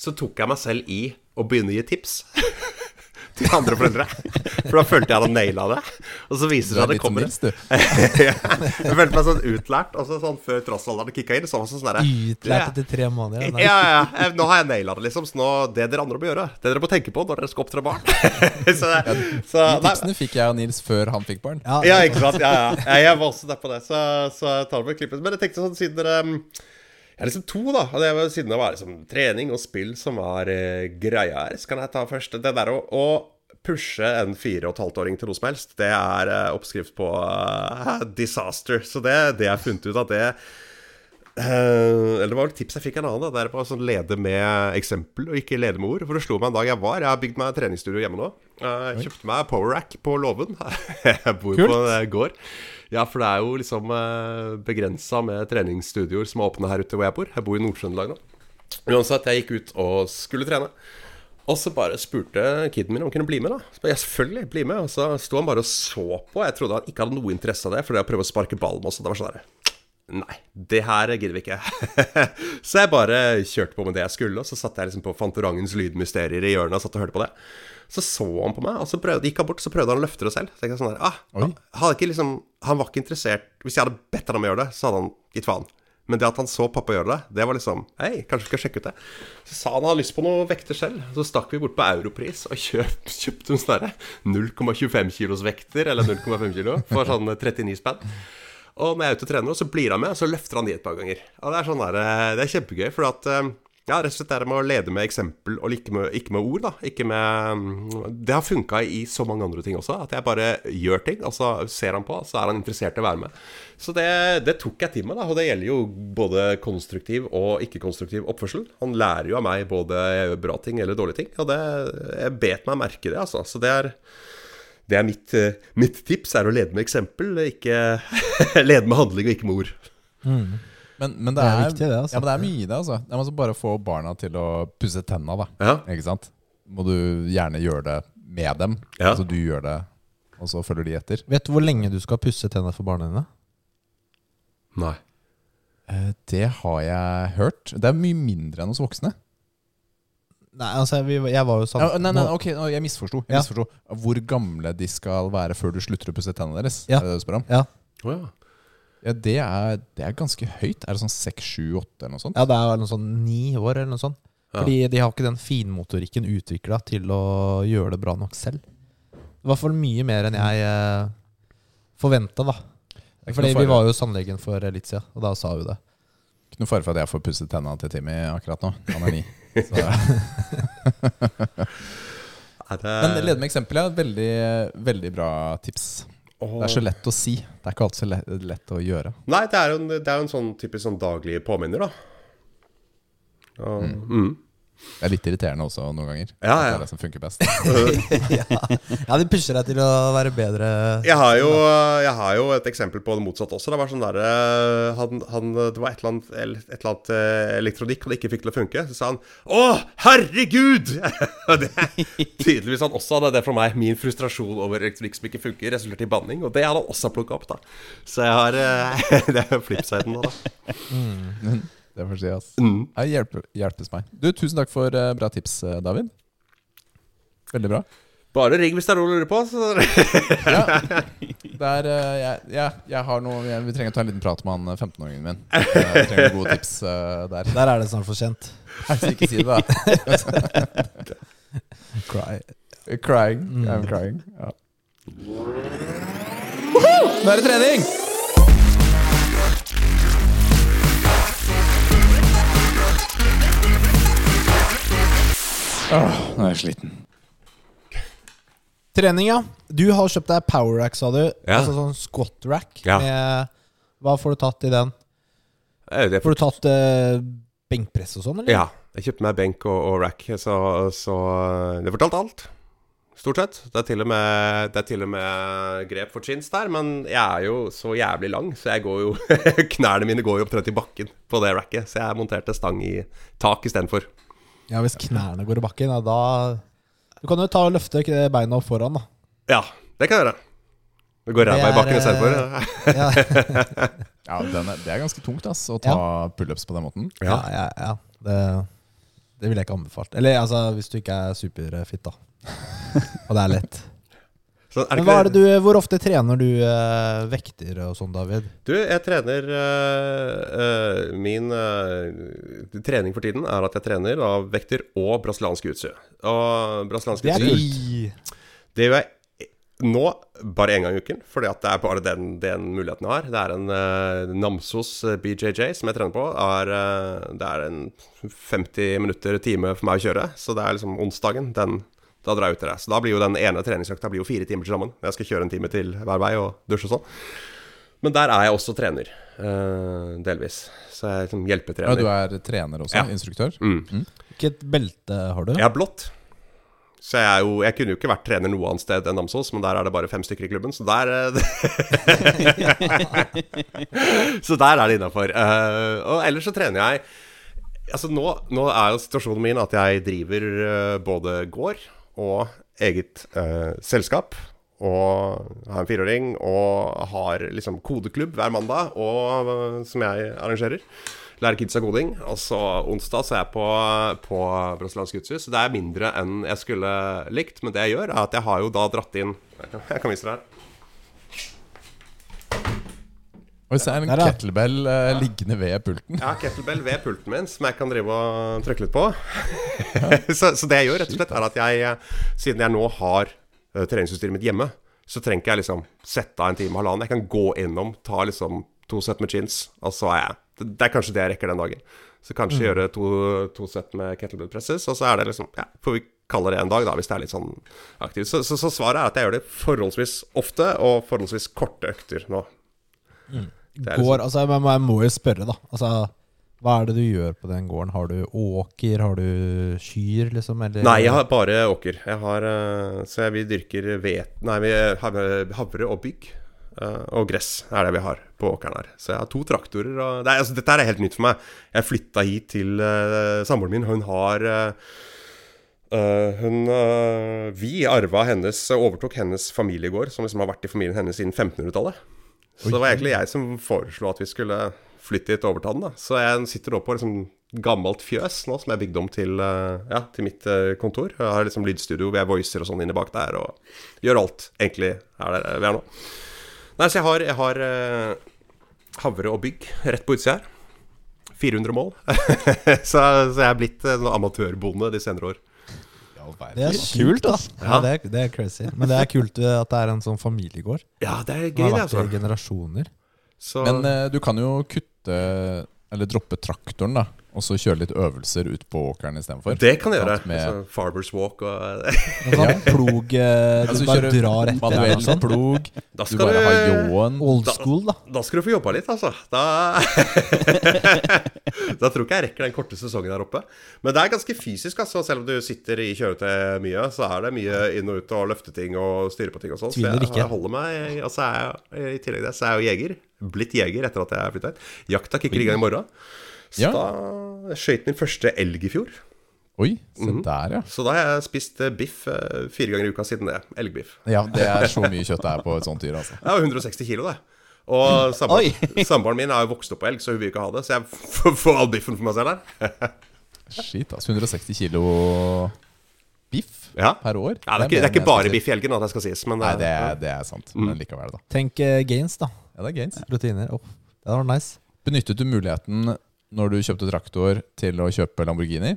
så tok jeg meg selv i å begynne å gi tips til andre foreldre. For da følte jeg hadde naila det. Og så viser det seg at det kommer minst. Jeg følte meg sånn utlært. Og sånn før trassalderen kicka inn, så var det sånn utlært etter tre måneder. ja, Nei. ja, ja. Nå har jeg naila det, liksom. Så nå, det dere andre må gjøre, det dere må tenke på når dere skal oppdra barn Så, så De tipsene fikk jeg av Nils før han fikk barn. Ja, Ja, ikke sant? Ja, ja. ja jeg var også der på det, så, så jeg tar det med klippet. Men jeg tenkte sånn, siden dere Jeg er liksom to, da. Det siden det var liksom trening og spill som var eh, greia her, så kan jeg ta først det der å, å pushe en fire og et halvt åring til noe som helst. Det er eh, oppskrift på eh, disaster. Så det, det jeg har funnet ut at det Uh, eller det var et tips jeg fikk en annen. Da. Det er på å sånn lede med eksempel, og ikke lede med ord. For det slo meg en dag jeg var. Jeg har bygd meg treningsstudio hjemme nå. Uh, kjøpte meg power rack på låven. jeg bor Kult. på en gård. Ja, for det er jo liksom uh, begrensa med treningsstudioer som er åpne her ute hvor jeg bor. Jeg bor i Nord-Trøndelag nå. Uansett, jeg gikk ut og skulle trene. Og så bare spurte kiden min om han kunne bli med. da Så ja, selvfølgelig, bli med Og så sto han bare og så på. Jeg trodde han ikke hadde noe interesse av det, fordi å prøvde å sparke ball med oss. Det var sånn der Nei, det her gidder vi ikke. så jeg bare kjørte på med det jeg skulle, og så satt jeg liksom på Fantorangens lydmysterier i hjørnet og satt og hørte på det. Så så han på meg, og så prøvde, gikk han bort, så prøvde han å løfte det selv. Så jeg sånn der, ah, han, liksom, han var ikke interessert Hvis jeg hadde bedt han om å gjøre det, så hadde han gitt faen. Men det at han så pappa gjøre det, det var liksom Hei, kanskje vi skal sjekke ut det. Så sa han han hadde lyst på noe vekter selv. Så stakk vi bort på Europris og kjøpt, kjøpte en sånn 0,25 kilos vekter, eller 0,5 kilo, for sånn 39 spenn. Og når jeg er ute og trener, så blir han med, og så løfter han de et par ganger. Og Det er sånn der, eh, det er kjempegøy, for at eh, ja, rett og slett det med å lede med eksempel og ikke med, ikke med ord. da Ikke med mm, Det har funka i så mange andre ting også. At jeg bare gjør ting, og så ser han på, så er han interessert i å være med. Så det, det tok jeg til meg, da. Og det gjelder jo både konstruktiv og ikke-konstruktiv oppførsel. Han lærer jo av meg både jeg gjør bra ting eller dårlige ting. Og det, jeg bet meg merke det, altså. Så det er det er mitt, mitt, tips, er å lede med eksempel, ikke lede med handling og ikke med ord. Mm. Men, men, det, Det er er, viktig, det, altså. Ja, men det er mye i det. altså Det er altså bare å få barna til å pusse tenna. da Ja. Ikke sant? Må du gjerne gjøre det med dem. Ja. Altså du gjør det, og så følger de etter. Vet du hvor lenge du skal pusse tennene for barna dine? Nei. Eh, Det har jeg hørt. Det er mye mindre enn hos voksne. Nei, altså, jeg, jeg var jo sånn Ja, nei, nei, ok, Jeg misforsto. Jeg Ja. misforsto. Hvor gamle de skal være før du slutter å pusse tennene deres. Ja. Er det det du spør om? Ja. Oh, ja. Ja, det er, det er ganske høyt. Er det sånn 6, 7, 8 eller noe sånt? Ja, det er noe sånn ni år eller noe sånt. Ja. Fordi de har ikke den finmotorikken utvikla til å gjøre det bra nok selv. I hvert fall mye mer enn jeg eh, forventa, da. Fordi vi var jo hos tannlegen for litt siden, og da sa hun det. Ikke noe fare for at jeg får pusset tennene til Timmy akkurat nå. Han er ni. Så. Er det... Men lede med eksempel er veldig, veldig bra tips. Det er så lett å si. Det er ikke alltid så lett, lett å gjøre. Nei, det er jo en, det er en sånn typisk sånn daglig påminner, da. Og, mm. Det er litt irriterende også noen ganger. Ja, ja. Det er det som funker best. ja, de pusher deg til å være bedre. Jeg har, jo, jeg har jo et eksempel på det motsatte også. Det var sånn der, eh, han, han, Det var et eller annet, et eller annet eh, elektronikk han ikke fikk til å funke. Så sa han 'Å, herregud!' Det Tydeligvis han også hadde det for meg. Min frustrasjon over elektronikk som ikke funker, resulterte i banning. Og det hadde han også plukka opp, da. Så jeg har eh, Det er flipsiden nå, da. Det får si, ass. Mm. Det hjelper, hjelpes meg. Du, Tusen takk for uh, bra tips, eh, David. Veldig bra. Bare ring hvis det er noe å lurer på. Så Ja, Der, er, eh, jeg, jeg, jeg har noe jeg, Vi trenger å ta en liten prat med han eh, 15-åringen min. Jeg trenger gode tips uh, der. Der er det snart for sent. Altså, ikke si det, da. Cry. Crying. Mm. I'm crying. Ja. Nå er det trening! Åh, nå er jeg sliten. Trening, ja. Du har kjøpt deg power rack, sa du. Ja. Altså sånn squat rack. Ja. Med, hva får du tatt i den? Eh, det Får du tatt eh, benkpress og sånn, eller? Ja. Jeg kjøpte meg benk og, og rack, så, så det fortalte alt. Stort sett. Det er, til og med, det er til og med grep for chins der, men jeg er jo så jævlig lang, så jeg går jo Knærne mine går jo opptrent i bakken på det racket, så jeg monterte stang i tak istedenfor. Ja, hvis knærne går i bakken, ja, da Du kan jo ta og løfte beina opp foran, da. Ja, det kan jeg gjøre. Det går ræva i bakken istedenfor. Ja, Ja, den er, Det er ganske tungt ass, å ta pullups på den måten. ja, ja, ja. Det, det ville jeg ikke anbefalt. Eller altså, hvis du ikke er superfit, da. Og det er lett. Du, Hvor ofte trener du eh, vekter og sånn, David? Du, jeg trener øh, øh, Min øh, trening for tiden er at jeg trener av vekter og brasiliansk jiu-jitsu. Og brasiliansk kult. Det gjør jeg nå bare én gang i uken, fordi at det er bare den, den muligheten jeg har. Det er en uh, Namsos eh, BJJ som jeg trener på. Er, eh, det er en 50 minutter time for meg å kjøre, så det er liksom onsdagen. Den, da drar jeg ut til deg. Så da blir jo den ene treningsøkta blir jo fire timer til sammen. Jeg skal kjøre en time til hver vei og dusje og sånn. Men der er jeg også trener, eh, delvis. Så jeg er liksom Ja, du er trener også? Ja. Instruktør? Mm. Hvilket belte har du? Jeg er blått. Så jeg, er jo, jeg kunne jo ikke vært trener noe annet sted enn Namsos, men der er det bare fem stykker i klubben, så der eh, Så der er det innafor. og ellers så trener jeg Altså nå, nå er jo situasjonen min at jeg driver eh, både gård og eget eh, selskap. Og har en fireåring og har liksom kodeklubb hver mandag og, eh, som jeg arrangerer. Lærer kidsa koding. Og så onsdag så er jeg på, på Brasiliansk gudshus. Det er mindre enn jeg skulle likt, men det jeg gjør, er at jeg har jo da dratt inn jeg kan vise dere her. Og så er det en Der, ja. kettlebell eh, liggende ved pulten. Ja, kettlebell ved pulten min som jeg kan drive og trykke litt på. så, så det jeg gjør, rett og slett, er at jeg, eh, siden jeg nå har uh, treningsutstyret mitt hjemme, så trenger ikke jeg liksom sette av en time halvannen. Jeg kan gå innom, ta liksom to sett med chins, og så er jeg Det, det er kanskje det jeg rekker den dagen. Så kanskje gjøre to, to sett med kettlebell presses, og så er det liksom Ja, får vi kalle det en dag, da, hvis det er litt sånn aktivt. Så, så, så svaret er at jeg gjør det forholdsvis ofte, og forholdsvis korte økter nå. Det er liksom- altså, men jeg må jo spørre, da. Altså, hva er det du gjør på den gården? Har du åker? Har du kyr, liksom? Eller? Nei, jeg har bare åker. Jeg har, eh, så jeg, vi dyrker vet, nei, vi har havre og bygg. eh, og gress er det vi har på åkeren her. Så jeg har to traktorer. Og det er, altså, dette er helt nytt for meg. Jeg flytta hit til uh, samboeren min. Hun har Uh, hun, uh, Vi arva hennes, overtok hennes familiegård, som liksom har vært i familien hennes siden 1500-tallet. Så det var egentlig jeg som foreslo at vi skulle flytte hit og overta den. da Så jeg sitter nå på liksom gammelt fjøs nå, som jeg bygde om til, eh, ja, til mitt eh, kontor. Jeg har liksom lydstudio, vi har voicer og sånn inne bak der, og gjør alt egentlig her der vi er nå. Nei, så jeg har, jeg har eh, havre og bygg rett på utsida her. 400 mål. så, så jeg er blitt amatørbonde de senere år. Det er kult, da. Ja, det, er, det er crazy. Men det er kult eh, at det er en sånn familiegård. Ja, det er gøy, det, altså. generasjoner. Så, Men eh, du kan jo kutte Eller droppe traktoren, da. Og så kjøre litt øvelser ut på åkeren istedenfor. det kan jeg gjøre. Altså, Farmers walk og En sånn plog eh, Du Altså, bare drar rett Manuell sånn. plog. Da Du bare har ljåen. Old school, da. Da skal du få jobba litt, altså. Da Da tror ikke jeg rekker den korte sesongen her oppe. Men det er ganske fysisk, altså. Selv om du sitter i kjøretøy mye, så er det mye inn og ut og løfte ting og styre på ting og sånn. Så jeg, jeg holder meg Og så er jeg i tillegg til det, så er jeg jo jeger. Blitt jeger etter at jeg flytta hit. Jakta kicker i gang i morgen. Så Ja. da skøyt min første elg i fjor. Oi, se Mhm. der, ja. Så da har jeg spist eh, biff eh, fire ganger i uka siden det. Elgbiff. Ja, Det er så mye kjøtt det er på et sånt dyr, altså. Har 160 kilo, det. Og samboeren min er jo vokst opp på elg, så hun vil ikke ha det. Så jeg får all biffen for meg selv her. Shit, altså. 160 kilo biff Ja. per år. Ja, det, er ikke, det er ikke bare biff i elgen, at det skal sies, men Nei, det eh, er, det er sant. Men likevel, da. Tenk uh, gains, da. Ja, det er gains. Proteiner. Oh, det hadde vært nice. Benyttet du muligheten når du kjøpte traktor, til å kjøpe Lamborghini?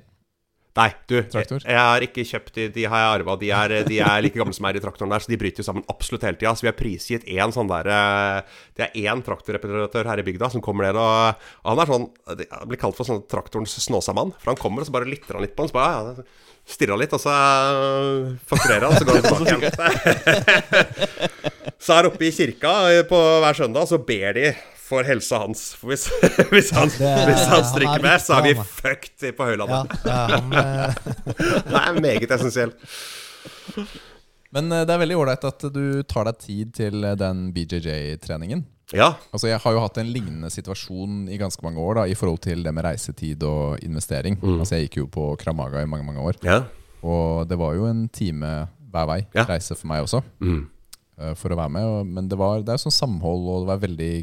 Nei, du, Traktor? jeg har ikke kjøpt de, de har jeg arva. De, de er like gamle som meg er i traktoren der, så de bryter jo sammen absolutt hele tida. Så vi har prisgitt én sånn der eh, Det er én traktorreparatør her i bygda som kommer ned og Han er sånn Han blir kalt for sånn traktorens Snåsamann. For han kommer, og så bare lytter han litt på den, så bare ja, Stirrer han litt, og så eh, fakturerer han, så går han tilbake igjen. Så her oppe i kirka eh, på hver søndag så ber de for helsa hans. For hvis, hvis, han, Det hvis han han er med, så er vi fucked på Ja, Høylandet. ja, han, eh, Det er meget essensielt. Men eh, det er veldig ålreit at du tar deg tid til eh, den BJJ-treningen. Ja. Altså Jeg har jo hatt en lignende situasjon i ganske mange år da i forhold til det med reisetid og investering. Mm. Altså Jeg gikk jo på Kramaga i mange mange år, ja. og det var jo en time hver vei Ja. reise for meg også. Mm. For å være med Men det, var, det er sånn samhold, og det var veldig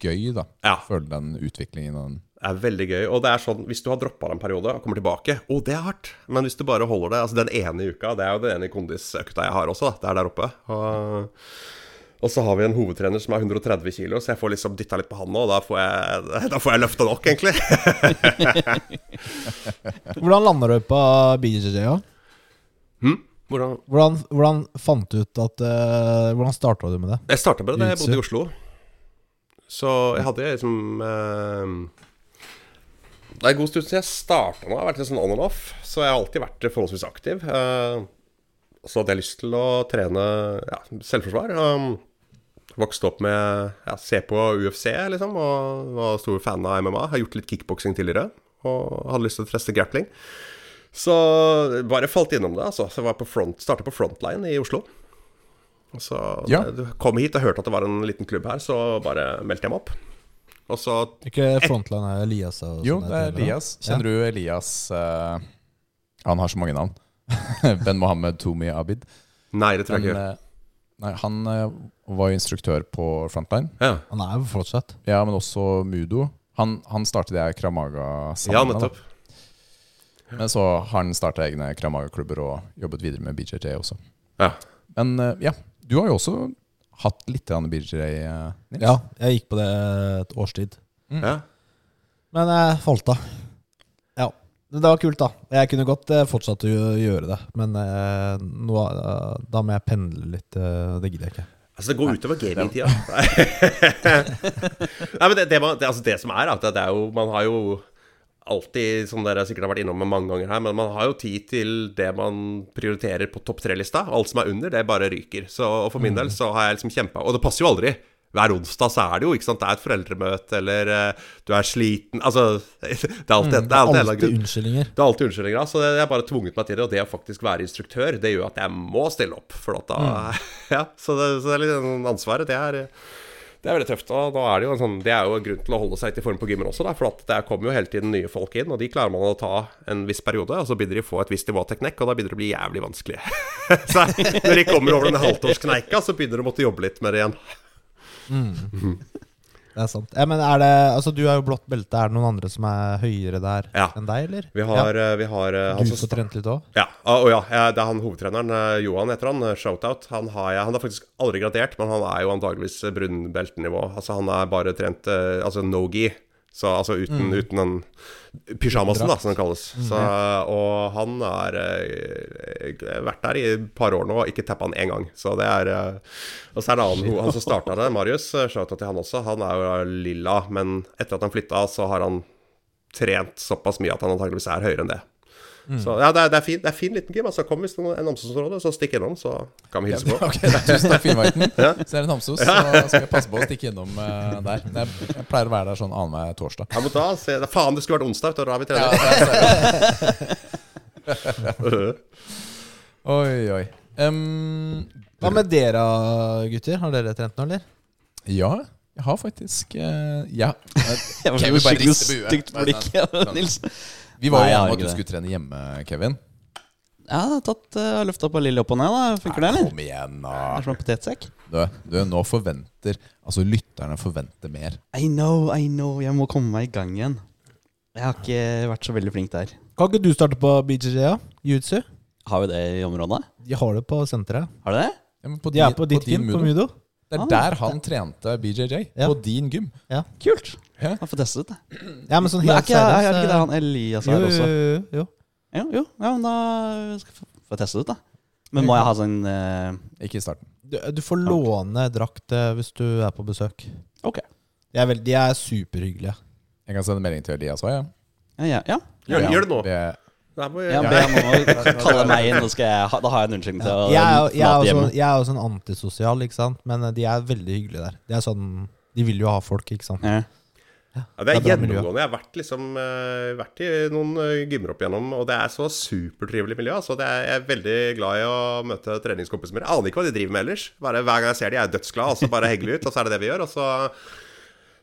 gøy da Ja. føle den utviklingen. Den, Det er veldig gøy. Og det er sånn, hvis du har droppa en periode og kommer tilbake Å, det er hardt. Men hvis du bare holder det Altså den ene uka, det er jo den ene kondisøkta jeg har også, da. Det er der oppe. Og, og så har vi en hovedtrener som er 130 kilo, så jeg får liksom dytta litt på han nå, og da får jeg, da får jeg løfta nok, egentlig. hvordan landa du på BJJ? Ja? Hm? Hvordan Hvordan, hvordan fant du ut at uh, Hvordan starta du med det? Jeg starta med det da jeg bodde i Oslo. Så jeg hadde liksom eh, Det er en god stund siden jeg starta nå. Jeg har vært litt sånn on and off. Så jeg har alltid vært forholdsvis aktiv. Eh, så hadde jeg lyst til å trene ja, selvforsvar. Um, vokste opp med ja, se på UFC, liksom, og var stor fan av MMA. Har gjort litt kickboksing tidligere, og hadde lyst til å teste grappling. Så bare falt innom det, altså. Så jeg var på front, starta på Frontline i Oslo. Og så Ja. da kom hit og hørte at det var en liten klubb her, så bare meldte jeg meg opp. Og så Ikke frontline er Elias og Jo, det er. Elias. Kjenner du Elias uh, Han har så mange navn. ben Mohammed Tomi Abid. Nei, det tror jeg ikke. eh, nei, han eh, var jo instruktør på Frontline. Ja, Han er jo fortsatt. Ja, men også Mudo. Han, han startet det Kramaga sammen ja med. Ja. nettopp. Men så har han starta egne Kramaga-klubber og jobbet videre med BJJ også. Ja. Men eh, ja, du har jo også hatt litt BJJ, eh, Nils. Ja, jeg gikk på det et års tid. Ja. Men jeg falt av. Ja. Det var kult, da. Jeg kunne godt eh, fortsatt å gjøre det, men eh, nå, da må jeg pendle litt. det gidder jeg ikke. Altså, det går utover gamingtida. Nei, men det, det, man, det, altså det som er, at det er jo Man har jo alltid, som dere sikkert har vært innom mange ganger her, men man har jo tid til det man prioriterer på topp tre-lista. Alt som er under, det bare ryker. Så for min del så har jeg liksom kjempa Og det passer jo aldri. Hver onsdag så er det jo ikke sant, det er et foreldremøte, eller uh, du er sliten Altså, det er alltid, det er alltid Alltid unnskyldninger. Det er alltid unnskyldninger, da, så jeg har bare tvunget meg til det. Og det å faktisk være instruktør, det gjør at jeg må stille opp. For at da, ja, så, det, så det er litt sånn ansvaret. Det er, det er veldig tøft. Og da er det, jo en sånn, det er jo en grunn til å holde seg til i form på gymmen også, da, for at det kommer jo hele tiden nye folk inn, og de klarer man å ta en viss periode. Og så begynner de å få et visst nivå av teknikk, og da begynner det å bli jævlig vanskelig. så når de kommer over den halvtårskneika, så begynner de å måtte jobbe litt med det igjen. Det er sant. Ja, men er det, altså, du har jo blått belte. Er det noen andre som er høyere der Ja. enn deg, eller? Vi har, ja. vi har eh, Du som får trent litt òg? Ja, og ja, det er han hovedtreneren, eh, Johan heter han, eh, shoutout. Han har, jeg, han har faktisk aldri gradert, men han er jo antageligvis eh, brunbeltenivå. Altså han er bare trent eh, altså no-gi, så altså uten, uten den pysjamasen, da, som den kalles. Så, og han har eh, vært der i et par år nå og ikke tappa han én gang. Så det er eh, Og så er det annen, han som starta det, Marius, eh, til han også. Han er jo lilla, men etter at han flytta, så har han trent såpass mye at han antageligvis er høyere enn det. Så ja, det er, det er fin, det er fin liten gym. Altså, kom hvis det er en Namsosområde, så stikk innom, så kan vi hilse på. Ok, Tusen takk, Finnmarken. Ja. Så er det Namsos, så skal jeg passe på å stikke innom uh, der. Jeg, jeg pleier å være der sånn annenhver torsdag. Ja, men da, se, faen, det skulle vært onsdag, da har vi trener. Oi, oi. Um, Hva med dere, gutter? Har dere trent nå, eller? ja, jeg har faktisk uh, Ja. Jeg var skikkelig stygt blikk Nils. Vi var jo enige om at du det. skulle trene hjemme, Kevin. Ja, jeg har tatt uh, løfta på Lille opp og ned. da Funker det, eller? Kom igjen, Det er da. som en potetsekk. Du, du, nå forventer Altså, lytterne forventer mer. I know, I know. Jeg må komme meg i gang igjen. Jeg har ikke vært så veldig flink der. Kan ikke du starte på BJJ? Ja? Jiu-jitsu? Har vi det i området? De har det på senteret. Har du det? Ja, men på De er din- på ditt gym, på Mudo. Det er Ah, der han trente BJJ. Ja. På din gym. Ja. Kult. Ja. Jeg får testet det. Ja, men sånn Men er helt ikke, er, er ikke det eh, han Elias jo, også? jo, jo. Jo, jo. Ja, men da skal jeg få- få teste det ut, da. Men må jeg ha sånn eh, Ikke i starten. Du, du får låne drakt eh, hvis du er på besøk. Ok. De er, veld, de er superhyggelige. Jeg kan sende melding til Elias òg, ja. Ja, ja. ja. Gjør, gjør det nå. Det- Ja, be om å kalle meg inn, og skal jeg ha, da har jeg en unnskyldning til å Jeg er, jo- jeg, er forlate også, hjemmet. jeg er jo sånn antisosial, ikke sant? men eh, de er veldig hyggelige der. De er sånn De vil jo ha folk, ikke sant. Ja. Ja, det er Det er gjennomgående. Jeg har vært, liksom, eh, vært i noen eh, gymmer opp igjennom, og det er så supertrivelig miljø. Så det er, jeg er veldig glad i å møte treningskompisene mine. Aner ikke hva de driver med ellers. Bare Hver gang jeg ser de er jeg dødsglad, og så bare henger vi ut, og så er det det vi gjør. Og så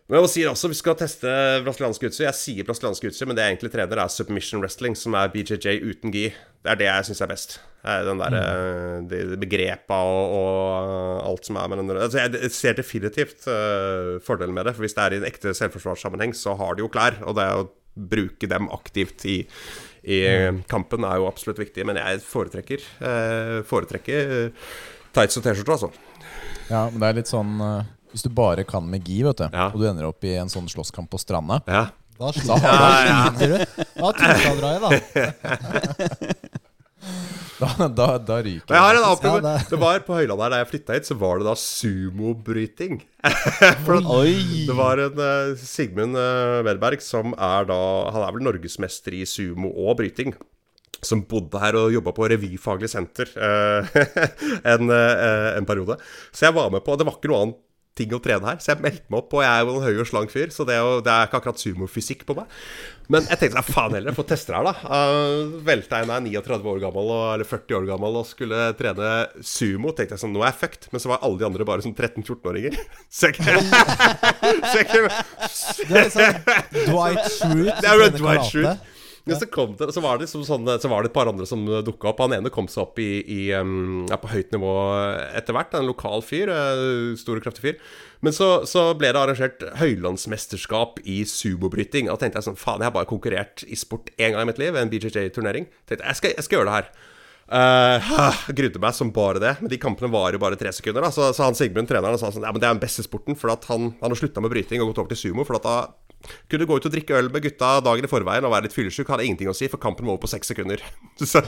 men jeg sier også vi skal teste brasiliansk utstyr. Jeg sier brasiliansk utstyr, men det jeg egentlig trener, er submission wrestling, som er BJJ uten gi. Det er det jeg syns er best. Eh, Den der, Mm. de, de begrepa og, og alt som er med den altså Jeg ser definitivt uh, fordelen med det. For hvis det er i en ekte selvforsvarssammenheng, så har de jo klær. Og det å bruke dem aktivt i, i Mm. kampen er jo absolutt viktig. Men jeg foretrekker, uh, foretrekker eh, tights og T-skjorte, altså. Ja, men det er litt sånn eh, Hvis du bare kan med gi, vet du, Ja. og du ender opp i en sånn slåsskamp på stranda Ja. Da sliter, da sliter du. Da tusen jeg, da. Da, da, da ryker jeg har en Ja, det- Det var på Høylandet her da jeg flytta hit, så var det da sumobryting. Oi! Det var en eh, Sigmund uh, Wedberg som er da Han er vel norgesmester i sumo og bryting. Som bodde her og jobba på Revyfaglig senter eh, en, eh, en periode. Så jeg var med på Det var ikke noe annet ting å trene her. Så jeg meldte meg opp, og jeg er jo en høy og slank fyr, så det er, jo, det er ikke akkurat sumofysikk på meg. Men jeg tenkte sånn, faen heller, få teste det her, da. Uh, velta når er 39 år gammel, og, eller 40 år gammel, og skulle trene sumo. Tenkte jeg sånn, nå er jeg fucked. Men så var alle de andre bare sånn 13-14-åringer. Så jeg kunne Det er sånn Dwight Schrute. Det er Dwight Schrute. Ja, så, kom det, så, var det liksom sånn, så var det et par andre som dukka opp. Han ene kom seg opp i, i ja, på høyt nivå etter hvert. En lokal fyr. uh, Stor og kraftig fyr. Men så, så ble det arrangert høylandsmesterskap i sumobryting. Og da tenkte jeg sånn Faen, jeg har bare konkurrert i sport én gang i mitt liv, en BJJ-turnering. Tenkte jeg skal, jeg skal gjøre det her. Uh, grudde meg som bare det, men de kampene var jo bare tre sekunder. Da. Så, så han Sigmund, treneren, sa sånn Ja, men det er den beste sporten, for at han, han har slutta med bryting og gått over til sumo. For at da kunne gå ut og drikke øl med gutta dagen i forveien og være litt fyllesyk. Hadde ingenting å si, for kampen var over på seks sekunder. Så,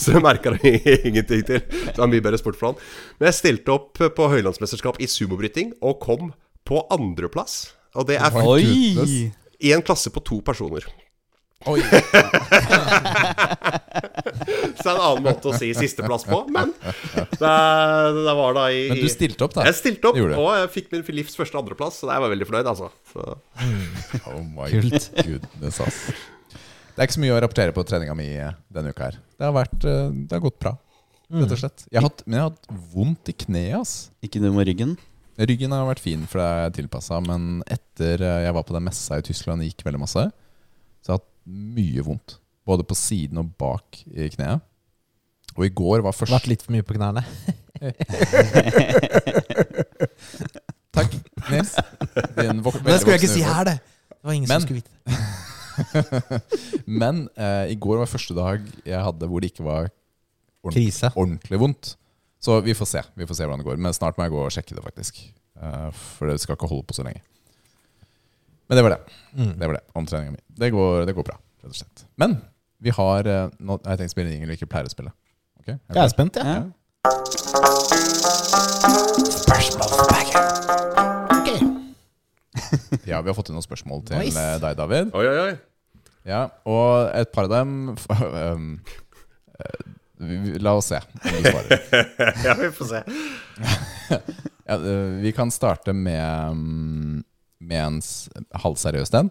så jeg merka det ingenting til. Så det var mye bedre sport for han. Men jeg stilte opp på høylandsmesterskap i sumobryting og kom på andreplass. Og det er Oi! i en klasse på to personer. Oi. Så det er en annen måte å si sisteplass på, men det, det var da i Men du stilte opp, da. Jeg stilte opp, Gjorde og jeg fikk min livs første andreplass, så jeg var veldig fornøyd, altså. Så. Oh my Kult. goodness, ass. Det er ikke så mye å rapportere på treninga mi eh, denne uka her. Det har, vært, eh, det har gått bra, rett og slett. Jeg har hatt, men jeg har hatt vondt i kneet, ass. Ikke noe med ryggen? Ryggen har vært fin, for det er tilpassa. Men etter eh, jeg var på den messa i Tyskland og gikk veldig masse, så jeg har jeg hatt mye vondt. Både på siden og bak i kneet. Og i går var første Vært litt for mye på knærne. Takk, Nils. Din vok- Det skulle jeg ikke si her, det. Det var ingen Men- som skulle vite det. Men eh, i går var første dag jeg hadde hvor det ikke var ordent- Krise. ordentlig vondt. Så vi får se Vi får se hvordan det går. Men snart må jeg gå og sjekke det, faktisk. Eh, for det skal ikke holde på så lenge. Men det var det. Mm. Det var det om treninga mi. Det går, det går bra, rett og slett. Men vi har eh, nå, Jeg tenkte spillingen, å spille en jingle vi ikke pleier å spille. Ok? jeg, Jeg er spent, jeg. Ja. Ja, Vi har fått inn noen spørsmål til Nice. eh, deg, David. Oi, oi, oi. Ja, Og et par av dem um, eh, La oss se om du svarer. Ja, vi får se. Ja, eh, vi kan starte med, mm, med en halvseriøs en.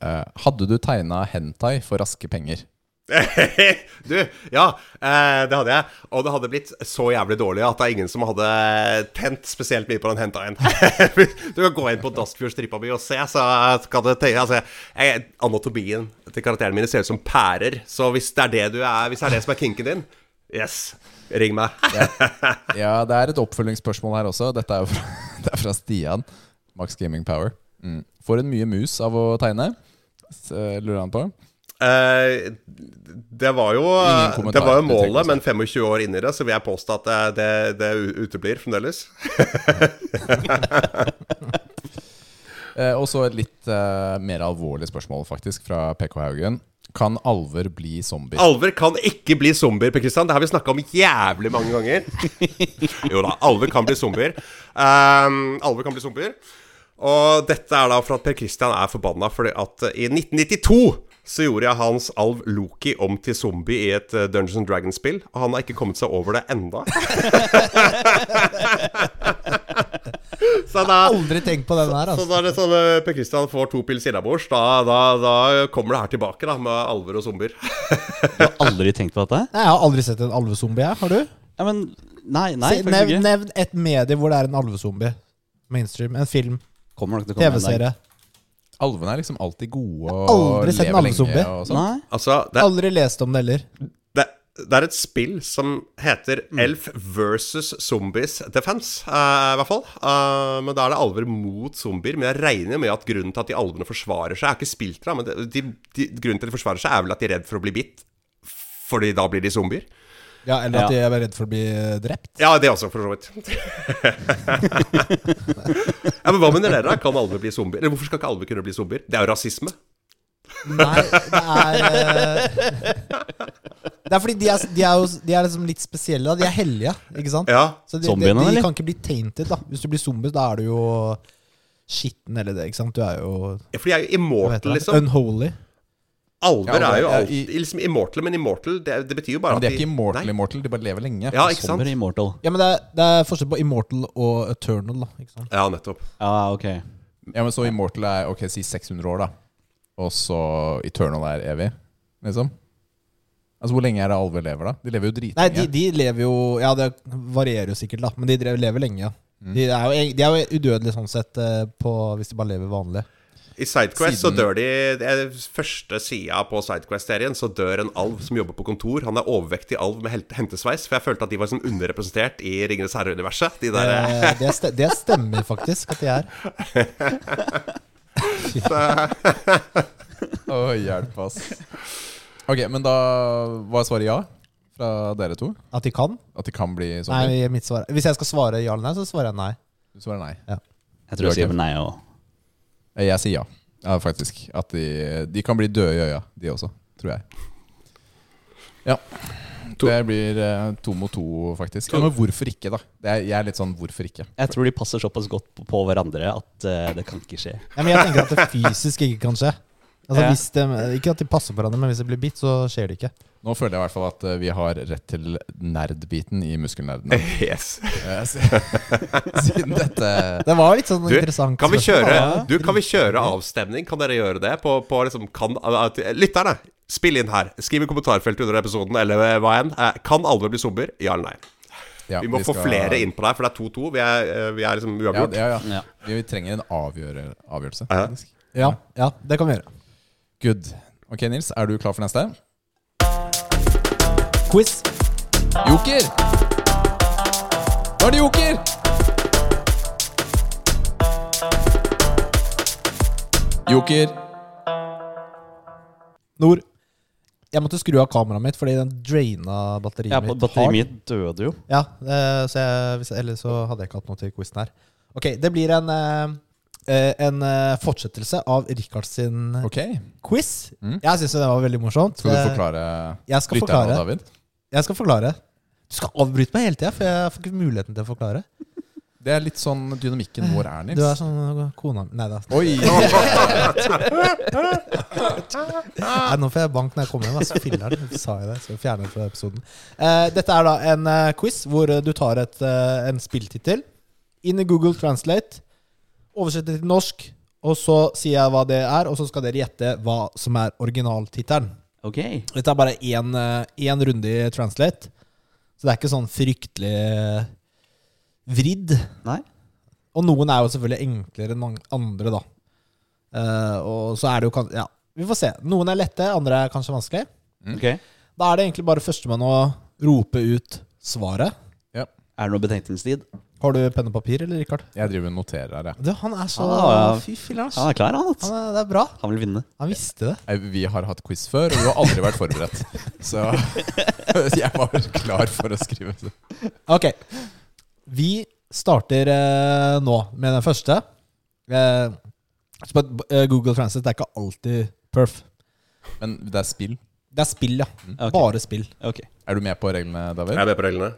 Eh, hadde du tegna hentai for raske penger? Du, ja, eh, det hadde jeg. Og det hadde blitt så jævlig dårlig at det er ingen som hadde tent spesielt mye på den hentaen. du kan gå inn på Daskfjord-strippa mi og se, så skal det tenke altså, jeg, Anatomien til karakterene mine ser ut som pærer. Så hvis det er det du er Hvis det er det som er kinken din, yes, ring meg. Ja, det er et oppfølgingsspørsmål her også. Dette er jo fra, det er fra Stian. Max Gaming Power. Mm. Får en mye mus av å tegne? Eh, Lurer han på. Eh, det var jo Det var jo målet, men 25 år inni det, så vil jeg påstå at det, det, det uteblir fremdeles. Eh, og så et litt uh, mer alvorlig spørsmål, faktisk, fra PK Haugen. Kan alver bli zombier? Alver kan ikke bli zombier, Per Kristian. Det har vi snakka om jævlig mange ganger. jo da, alver kan bli zombier. Um, alver kan bli zombier. Og dette er da for at Per Kristian er forbanna fordi at i 1992 så gjorde jeg hans alv Loki om til zombie i et eh, Dungeons and Dragons-spill, og han har ikke kommet seg over det enda. så da Aldri tenkt på den her, så altså. da er det sånn eh, Per Kristian får to pils innabords, da, da, da kommer det her tilbake, da, med alver og zombier. Du har aldri tenkt på dette? Nei, Jeg har aldri sett en alvezombie, jeg. Har du? Ja, men Nei, nei Se- nevn, nevn et medie hvor det er en alvezombie. Mainstream. En film. TV-serie. Alvene er liksom alltid gode og Aldri sett en lever alvezombie. lenge. Og sånn. Nei? Altså, det, Aldri lest om det heller. det, det er et spill som heter Elf versus Zombies Defense, eh, i hvert fall. Eh, men da er det alver mot zombier. Men jeg regner med at grunnen til at de alvene forsvarer seg Jeg har ikke spilt det, men det, de, de, grunnen til at de forsvarer seg, er vel at de er redd for å bli bitt. Fordi da blir de zombier. Ja, Eller at Ja. de er redd for å bli drept. Ja, det også, for så vidt. ja, Men hva mener dere? Kan alver bli zombier? Eller hvorfor skal ikke alver kunne bli zombier? Det er jo rasisme. Nei, det er eh, Det er fordi de er, de er jo de er liksom litt spesielle. Da. De er hellige, ikke sant? Ja. Så de, Zombiene, de de, kan ikke bli tainted. da Hvis du blir zombie, da er du jo skitten eller det. ikke sant? Du er jo For de er jo immortal, liksom. Unholy. Alver Ja, er jo alltid liksom immortal, men immortal det, det betyr jo bare at de Det er ikke immortal, Nei. immortal, de bare lever lenge. Ja, ikke sant? Immortal. Ja, men det er, det er forskjell på immortal og eternal. da ikke sant? Ja, nettopp. Ja, ok. Ja, men så immortal er ok, si 600 år, da. Og så eternal er evig, liksom. Altså, Hvor lenge er det alver lever, da? De lever jo Nei, de, de lever jo Ja, det varierer jo sikkert, da, men de lever lenge. ja. Mm. De er jo, de er jo udødelige sånn sett eh, på, hvis de bare lever vanlig. I Sidequest så dør de det Første sida på Sidequest-serien så dør en alv som jobber på kontor. Han er overvektig alv med hentesveis, for jeg følte at de var sånn underrepresentert i Ringenes herre-universet. De der Eh, det, st det stemmer faktisk at de er. Å, hjelp, ass. Ok, men da var svaret ja fra dere to? At de kan? At de kan bli zombie? Nei, mitt svar Hvis jeg skal svare ja eller nei, så svarer jeg nei. Du svarer nei. Ja. Jeg tror jeg sier nei òg. Jeg sier ja. Ja, faktisk. At de, de kan bli døde i øya, de også. Tror jeg. Ja. To- Det blir eh, to mot to, faktisk. Ja, men hvorfor ikke, da? Det er, jeg er litt sånn hvorfor ikke. Jeg tror de passer såpass godt på, på hverandre at uh, det kan ikke skje. Ja, men jeg tenker at det fysisk ikke kan skje. Altså, Ja. hvis de, ikke at de passer på hverandre, men hvis det blir bitt, så skjer det ikke. Nå føler jeg i hvert fall at eh, vi har rett til nerdbiten i muskelnerdene. Yes. Eh, Siden dette Det var litt sånn Du, interessant. kan vi kjøre, du, kan vi kjøre avstemning? Kan dere gjøre det? På, på liksom kan, Lytterne, spill inn her. Skriv i kommentarfeltet under episoden, eller hva enn. Eh, Kan alle bli zombier? Ja eller nei? ja, Vi må få skal- flere inn på deg, for det er 2-2. Vi, eh, vi er liksom uavgjort. ja, ja. Ja. Vi trenger en avgjøre, avgjørelse. Ja. Ja, ja, det kan vi gjøre. Good. Ok, Nils, er du klar for neste? Quiz. Joker! Nå er det joker! Joker. Nord. Jeg måtte skru av kameraet mitt fordi den draina batteriet Ja, mitt. Batteriet hardt. mitt døde jo. Ja, eh, så jeg, hvis, ellers så hadde jeg ikke hatt noe til quizen her. Ok, det blir en, eh, eh, en eh, fortsettelse av Rikards sin Ok. quiz. Mm. Jeg syns det var veldig morsomt. Skal du Eh, forklare Jeg skal lytterne, forklare. David? Jeg skal forklare. Du skal avbryte meg hele tida, for jeg får ikke muligheten til å forklare. Det er litt sånn dynamikken vår er, Nils. Du er sånn kona mi Nei da. Oi! Nei, nå får jeg bank når jeg kommer hjem. Altså, filler'n. Sa jeg det? Så fjerner fra episoden. Eh, dette er da en eh, quiz hvor eh, du tar et, eh, en spilltittel inn i Google Translate, oversetter til norsk, og så sier jeg hva det er, og så skal dere gjette hva som er originaltittelen. Ok. Dette er bare én, eh, én runde i Translate, så det er ikke sånn fryktelig eh, vridd. Nei? Og noen er jo selvfølgelig enklere enn andre, da. Eh, og så er det jo kan Ja, vi får se. Noen er lette, andre er kanskje vanskelig. Ok. Da er det egentlig bare førstemann å rope ut svaret. Er det noe betenkningstid? Har du penn og papir, eller, Rikard? Jeg driver og noterer her, jeg. Du, han er så Ah, ja. Fy filler'n. Han er klar, han. vet. Han er, det er bra. Han vil vinne. Han visste det. Vi har hatt quiz før, og du har aldri vært forberedt. Så jeg var klar for å skrive. Ok. Vi starter eh, nå med den første. Eh, eh, Google Translate det er ikke alltid perf. Men det er spill. Det er spill, ja. Ok. Bare spill. Okay. Er du med på reglene, David? Jeg er med på reglene.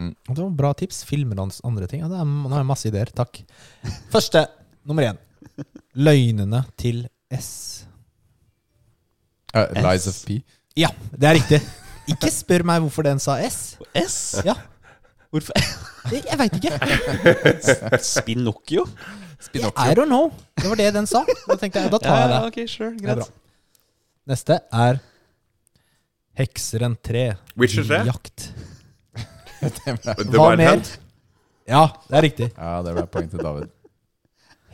Og Det var bra tips. Filmer hans andre ting. Ja, det er, nå har jeg masse ideer. Takk. Første, nummer én. Løgnene til S. Uh, Lies of P. Ja, det er riktig. Ikke spør meg hvorfor den sa S. S? Ja, Hvorfor? Jeg, veit ikke. Spinocchio? I don't know. Det var det den sa. Da tenkte jeg, da tar jeg det. ok, sure. Det er Greit. Neste er Hekseren 3. Witcher 3? Jakt. Hva mer? Ja, det er riktig. Ja, det ble poeng til David.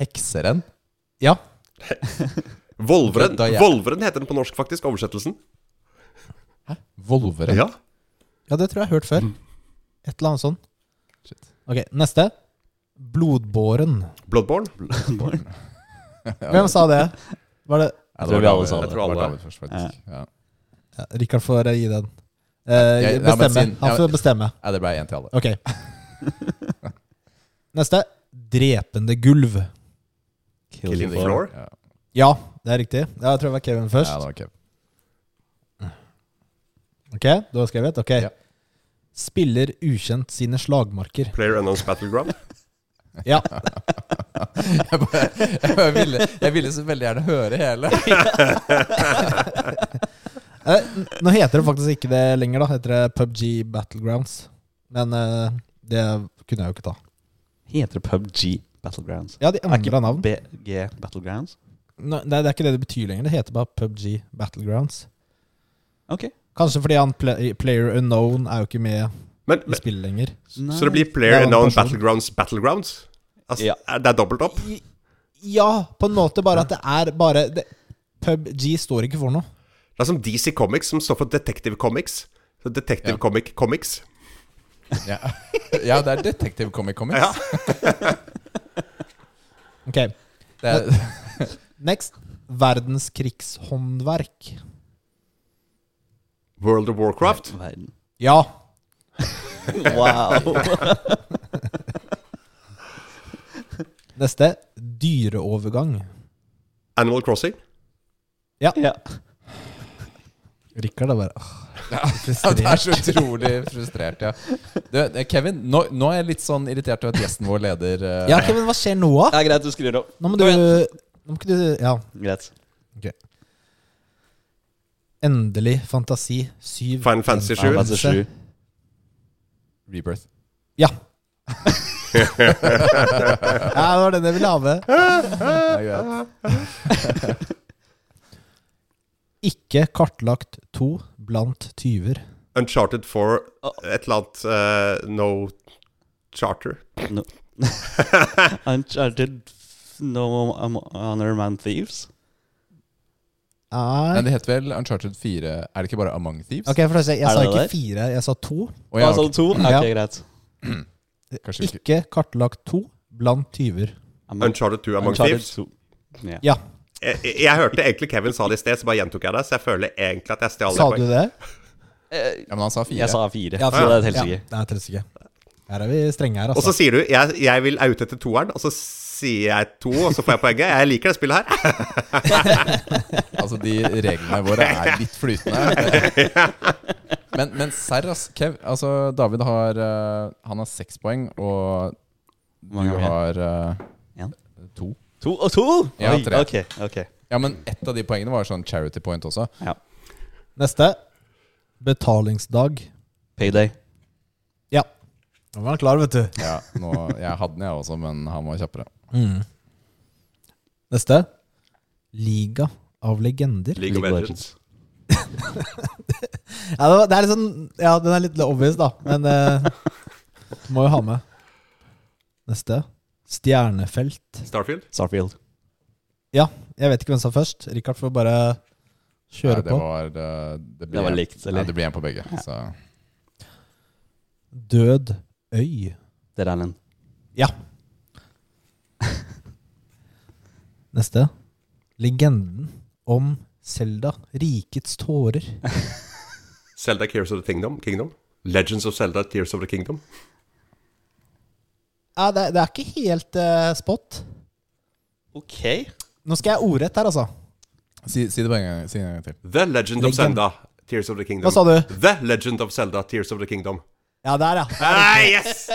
Hekseren? Ja. Volveren. Volveren heter den på norsk, faktisk. Oversettelsen. Hæ? Volveren? Ja. ja, det tror jeg jeg har hørt før. Et eller annet sånt. Shit. Ok, neste. Blodbåren. Bloodborne. Hvem sa det? Var det Jeg tror vi alle sa det. Jeg tror alle. David først, faktisk. Ja. ja, Rikard får gi den. Eh, ja, bestemme. ja, Han får bestemme. Ja, det ble én til alle. Ok. Neste. Drepende gulv. Killing Floor. Ja, Ja, det er riktig. Ja, jeg tror det var Kevin ja først. det var Kevin. Ok, du har skrevet? Ok. Ja. Spiller ukjent sine slagmarker. Player Unknowns Battleground. Ja. Jeg, bare, jeg, bare ville, jeg ville så veldig gjerne høre hele. Eh, Nå heter det faktisk ikke det lenger, da. Heter det PubG Battlegrounds. Men eh, det kunne jeg jo ikke ta. Heter det PubG Battlegrounds? Ja, de Er ikke endra navn. BG Battlegrounds? Nei, det, det er ikke det det betyr lenger. Det heter bare PubG Battlegrounds. Ok. Kanskje fordi han play, Player Unknown er jo ikke med Men, i men, spillet lenger. så det blir Det Player er en Unknown person. Battlegrounds Battlegrounds? Altså, Ja. er Det er dobbelt opp? I- Ja, på en måte, bare at det er bare det, PubG står ikke for noe. Det er som DC Comics, som står for Detective Comics. Så Detective Ja. Comic Comics. Ja, ja det er Detective Comic Comics. Ja. Ok, er, Next. Verdenskrigshåndverk. World of Warcraft. Verden. Ja. Wow. Neste. Dyreovergang. Animal Crossing. Ja. ja. Rikard er bare åh, ja, det er så utrolig frustrert, ja. Du, eh, Kevin, nå, nå er jeg litt sånn irritert over at gjesten vår leder uh, Ja, Kevin, hva skjer nå, ja, greit, du skrur opp. Nå må du Nå må ikke du Ja. Greit. Endelig fantasi. Syv. Final Fantasy Ja, 7. Fantasy 7. Rebirth. Ja. ja, det var den jeg ville ha med. Det er greit. Ikke kartlagt to blant tyver. Uncharted for et eller annet uh, No Charter. No. Uncharted No Honor Man Thieves? Nei Men det heter vel Uncharted 4 Er det ikke bare Among Thieves? Ok, for å si, Jeg sa ikke fire, jeg sa to. Oh, ja, okay. to? Ja. Ok, greit. Ikke Ikke kartlagt to blant tyver. Uncharted 2 Among Uncharted Thieves. 2. Yeah. Ja, Jeg, jeg, hørte egentlig Kevin sa det i sted, så bare gjentok jeg det. Så jeg føler egentlig at jeg stjal sa du det? Ja, men han sa fire. Jeg sa fire. Ja, så det er et helsike. Ja, det er helt helsike. Her er vi strenge her, Og så altså. sier du jeg, 'jeg vil oute etter toeren', og så sier jeg to, og så får jeg poenget. Jeg liker det spillet her. Altså, de reglene våre er litt flytende. Men, men serr. Kev, altså, David har eh, Han har seks poeng, og du har vi? To. To og to? Ja, Oi, tre. Ok, ok. Ja, men ett av de poengene var sånn charity point også. Ja. Neste. Betalingsdag. Payday. Ja. Nå var han klar, vet du. Ja, nå, Jeg hadde den, jeg også, men han var kjappere. Mm. Neste. Liga av legender. League of League of Legends. Ja, det var- det er litt sånn Ja, den er litt obvious, da. Men eh, du må jo ha med. Neste. Stjernefelt. Starfield. Starfield. Ja, jeg vet ikke hvem som er først. Rikard får bare kjøre Nei, det på. var, det, det Det var en- likt, eller? Ja, det blir en på begge. Så. Død øy. Det er den. Ja. Neste. Legenden om Selda. Rikets tårer. Zelda Tears of the Kingdom. Kingdom. Legends of Zelda Tears of the Kingdom. Ja, det, det er ikke helt eh, spot. Ok. Nå skal jeg ordrett her, altså. Si, si det bare en gang, si det en gang til. The Legend of Legend. Zelda Tears of the Kingdom. Hva sa du? The Legend of Zelda Tears of the Kingdom. Ja, der, ja. Ah, yes!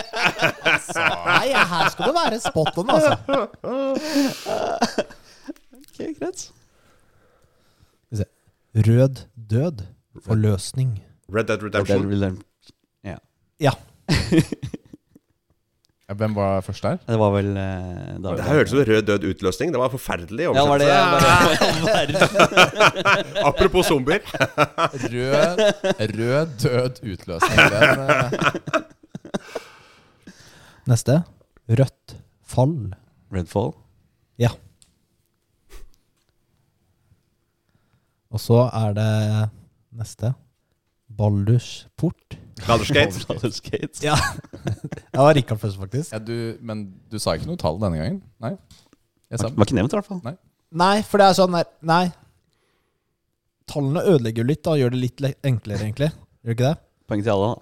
Nei, her skal det være spot on, altså. Ok, greit. Skal vi se. Rød død. Forløsning. Red Dead Dead Redemption. Redemption. Ja. Ja, Hvem var først der? Det var vel uh, Det her hørtes ut som Rød Død utløsning. Det var forferdelig Ja, var det bare, Apropos zombier. Rød, rød død utløsning. Den, eh, Neste. Rødt fall. Redfall. Ja. Og så er det neste. Baldurs port. Baldur's Gate. Baldur's Gate. Ja. Det var Rikard først, faktisk. ja, du, men du sa ikke noe tall denne gangen? Nei? Jeg sa Var ikke nevnt, i hvert fall. Nei, for det er sånn der Nei. Tallene ødelegger jo litt og gjør det litt le- enklere, egentlig. Gjør det ikke det? Poeng til alle, da.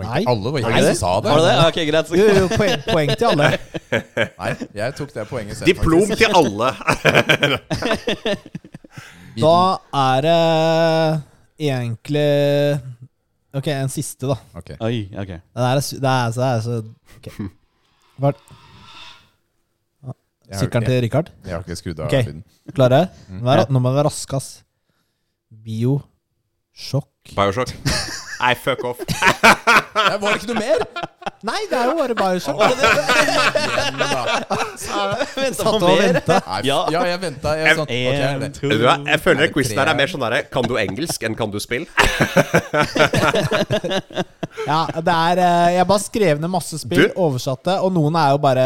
Nei. Alle var Var jeg det som sa det. Var det det? Ok, greit. Jo, jo, poeng, poeng til alle. Nei, jeg tok det poenget selv. Diplom faktisk. til alle. Da er det egentlig Ok, en siste, da. Ok. Oi, ok. Det er, det er så, det er så ok. Hva, Sykkelen til Richard. Jeg har ikke skrudd av Ok. lyden. Klare? Mm. Nå, må vi være raske, ass. Biosjokk. Nei, fuck off. Var det ikke noe mer? Nei, det er jo bare bare sånn. Satt og venta. Ja. ja, jeg venta. Jeg, sånn, okay, to Vet? Jeg føler Er quizen her er mer sånn derre Kan du engelsk enn kan du spill? Ja, det er eh, Jeg bare skrev ned masse spill, Du? oversatte, og noen er jo bare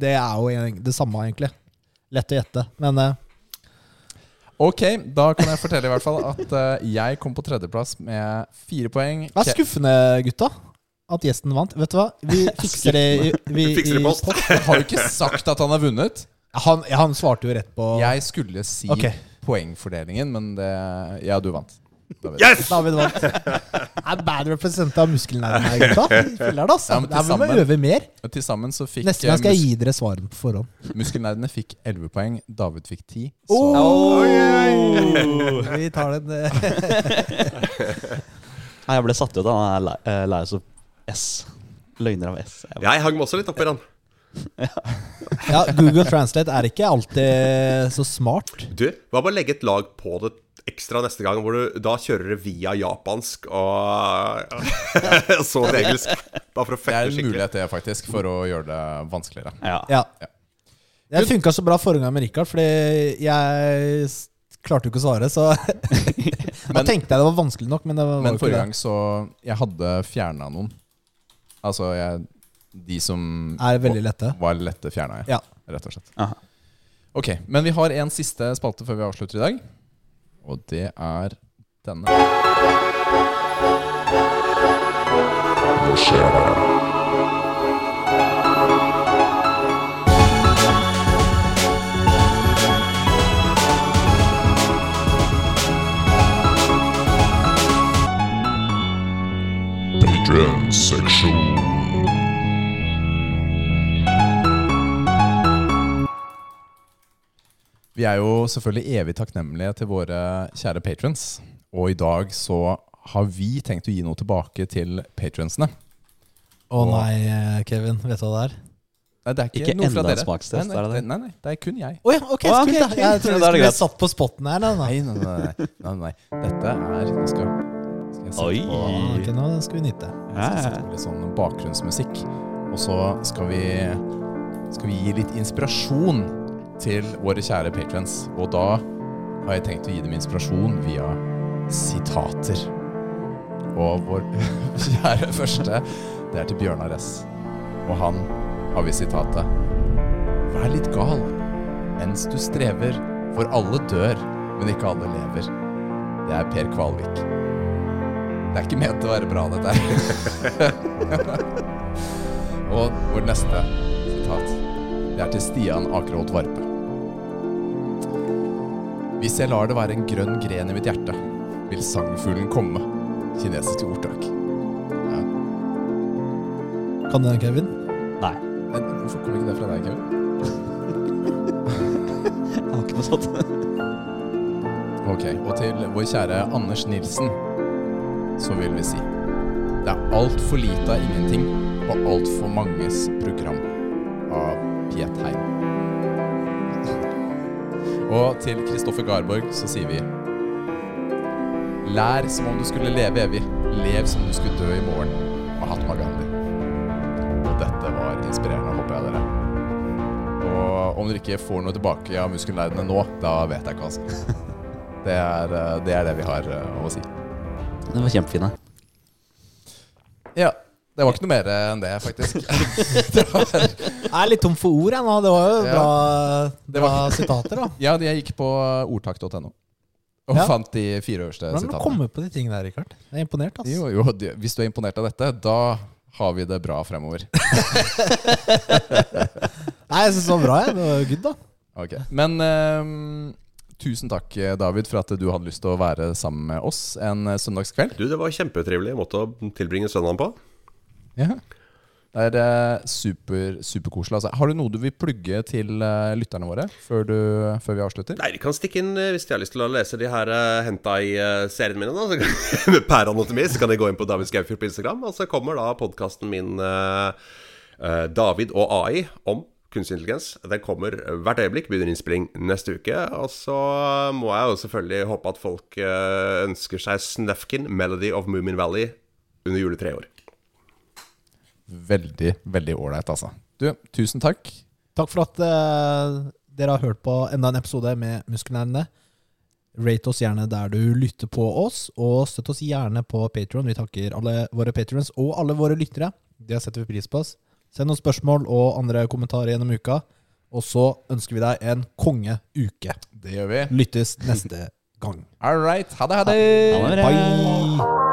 Det er jo det samme, egentlig. Lett å gjette. Men eh, Ok, da kan jeg fortelle i hvert fall at uh, jeg kom på tredjeplass med fire poeng. det er skuffende, gutta, at gjesten vant. Vet du hva? Vi fikser det i, vi, Vi fikser i post. Jeg har jo ikke sagt at han har vunnet. Han, han svarte jo rett på Jeg skulle si okay. poengfordelingen, men det Ja, du vant. David. Yes! David vant. Er bad represent av muskelnervene her, gutta. Fy det, altså. Ja, men Det er til vi må øve mer. Og Til sammen så fikk Neste gang skal eh, jeg gi dere svaret på forhånd. muskelnerdene fikk 11 poeng. David fikk 10. Så Oh! Vi tar den eh. Nei, jeg ble satt ut av den Lies of S. Løgner av S. Jeg Jeg hang meg også litt oppi den. Ja, Google Translate er ikke alltid så smart. Du, hva med å legge et lag på det ekstra neste gang, hvor du da kjører det via japansk og så til engelsk? Bare for å det er en mulighet, det, faktisk, for å gjøre det vanskeligere. Ja. Ja. Ja. Det funka så bra forrige gang med Richard, fordi jeg klarte jo ikke å svare, så Da tenkte jeg det var vanskelig nok, men det var Men forrige gang så Jeg hadde fjerna noen. Altså jeg, de som. Er veldig lette. var lette, fjerna jeg. Ja. Rett og slett. Aha. Ok, Men vi har en siste spalte før vi avslutter i dag. Og det er denne. Patreon-seksjon. Vi er jo selvfølgelig evig takknemlige til våre kjære patrons. Og i dag så har vi tenkt å gi noe tilbake til patronsene. Å nei, eh, Kevin. Vet du hva det er? Nei, det er ikke, Ikke noe fra enda dere. smakstest, nei, nei, er det det? Nei, nei, det er kun jeg. Å ja, ok, oh, okay, ok, da. ok. Jeg trodde du er skulle satt på spotten her. Nei, nei, nei. nei, nei, nei. Dette er Nå skal, skal jeg sette Oi. på, okay, nå skal vi nyte. jeg skal sette på litt sånn bakgrunnsmusikk. Og så skal vi, skal vi gi litt inspirasjon til våre kjære patrons. Og da har jeg tenkt å gi dem inspirasjon via sitater. Og vår kjære første, det er til Bjørnar S. Og han har vi sitatet. Vær litt gal mens du strever, for alle dør, men ikke alle lever. Det er Per Kvalvik. Det er ikke ment å være bra, dette her. Og vår neste sitat, det er til Stian Akerholt Varpe. Hvis jeg lar det være en grønn gren i mitt hjerte, vil sangfuglen komme. Kinesisk ordtak. Ja. Kan den, Kevin? Nei, Men hvorfor kommer ikke det fra deg, Kevin? jeg har ikke noe sånt. Ok, og til vår kjære Anders Nilsen så vil vi si Det er altfor lite av ingenting og altfor manges program av Piet Hein. Og til Kristoffer Garborg så sier vi Lær som om du skulle leve evig. Lev som om du skulle dø i morgen. Mahatma Gandhi. Og dette var inspirerende, håper jeg dere. Og om dere ikke får noe tilbake av muskelnerdene nå, da vet jeg ikke, altså. Det er, eh, det er det vi har eh, å si. Den var kjempefine. Ja. Det var ikke noe mer enn det, faktisk. det var, Jeg er litt tom for ord, jeg nå. Det var jo bra, Det bra sitater, da. ja, jeg gikk på ordtak.no og Ja. fant de fire øverste Hvordan kommer du sitatene. på de tingene der, Rikard? Jeg er imponert, ass. Jo, jo, hvis du er imponert av dette, da har vi det bra fremover. Nei, jeg syns det var bra, jeg. Det var good, da. Okay. Men um, tusen takk, David, for at du hadde lyst til å være sammen med oss en søndagskveld. Du, det var kjempetrivelig måte å tilbringe søndagen på. Ja. Det er eh, super, superkoselig. Altså. Har du noe du vil plugge til eh, lytterne våre før, du, før vi avslutter? Nei, de kan stikke inn eh, hvis de har lyst til å lese de her uh, henta i uh, seriene mine. Da. Kan, med Per Anatomi, så kan de gå inn på David Skaufjord på Instagram. Og så kommer da podkasten min eh, eh, David og AI om kunstig intelligens. Den kommer hvert øyeblikk, begynner innspilling neste uke. Og så må jeg jo selvfølgelig håpe at folk eh, ønsker seg Snufkin, 'Melody of Moomin Valley', under juletreet i år. Veldig, veldig ålreit, altså. Du, tusen takk. Takk for at eh, dere har hørt på enda en episode med Muskelnerdene. Rate oss gjerne der du lytter på oss, og støtt oss gjerne på Patron. Vi takker alle våre patrons og alle våre lyttere. Det setter vi pris på. oss. Send noen spørsmål og andre kommentarer gjennom uka. Og så ønsker vi deg en kongeuke. Det gjør vi. Lyttes neste gang. All right. Ha det, ha det. Ha det. Bye!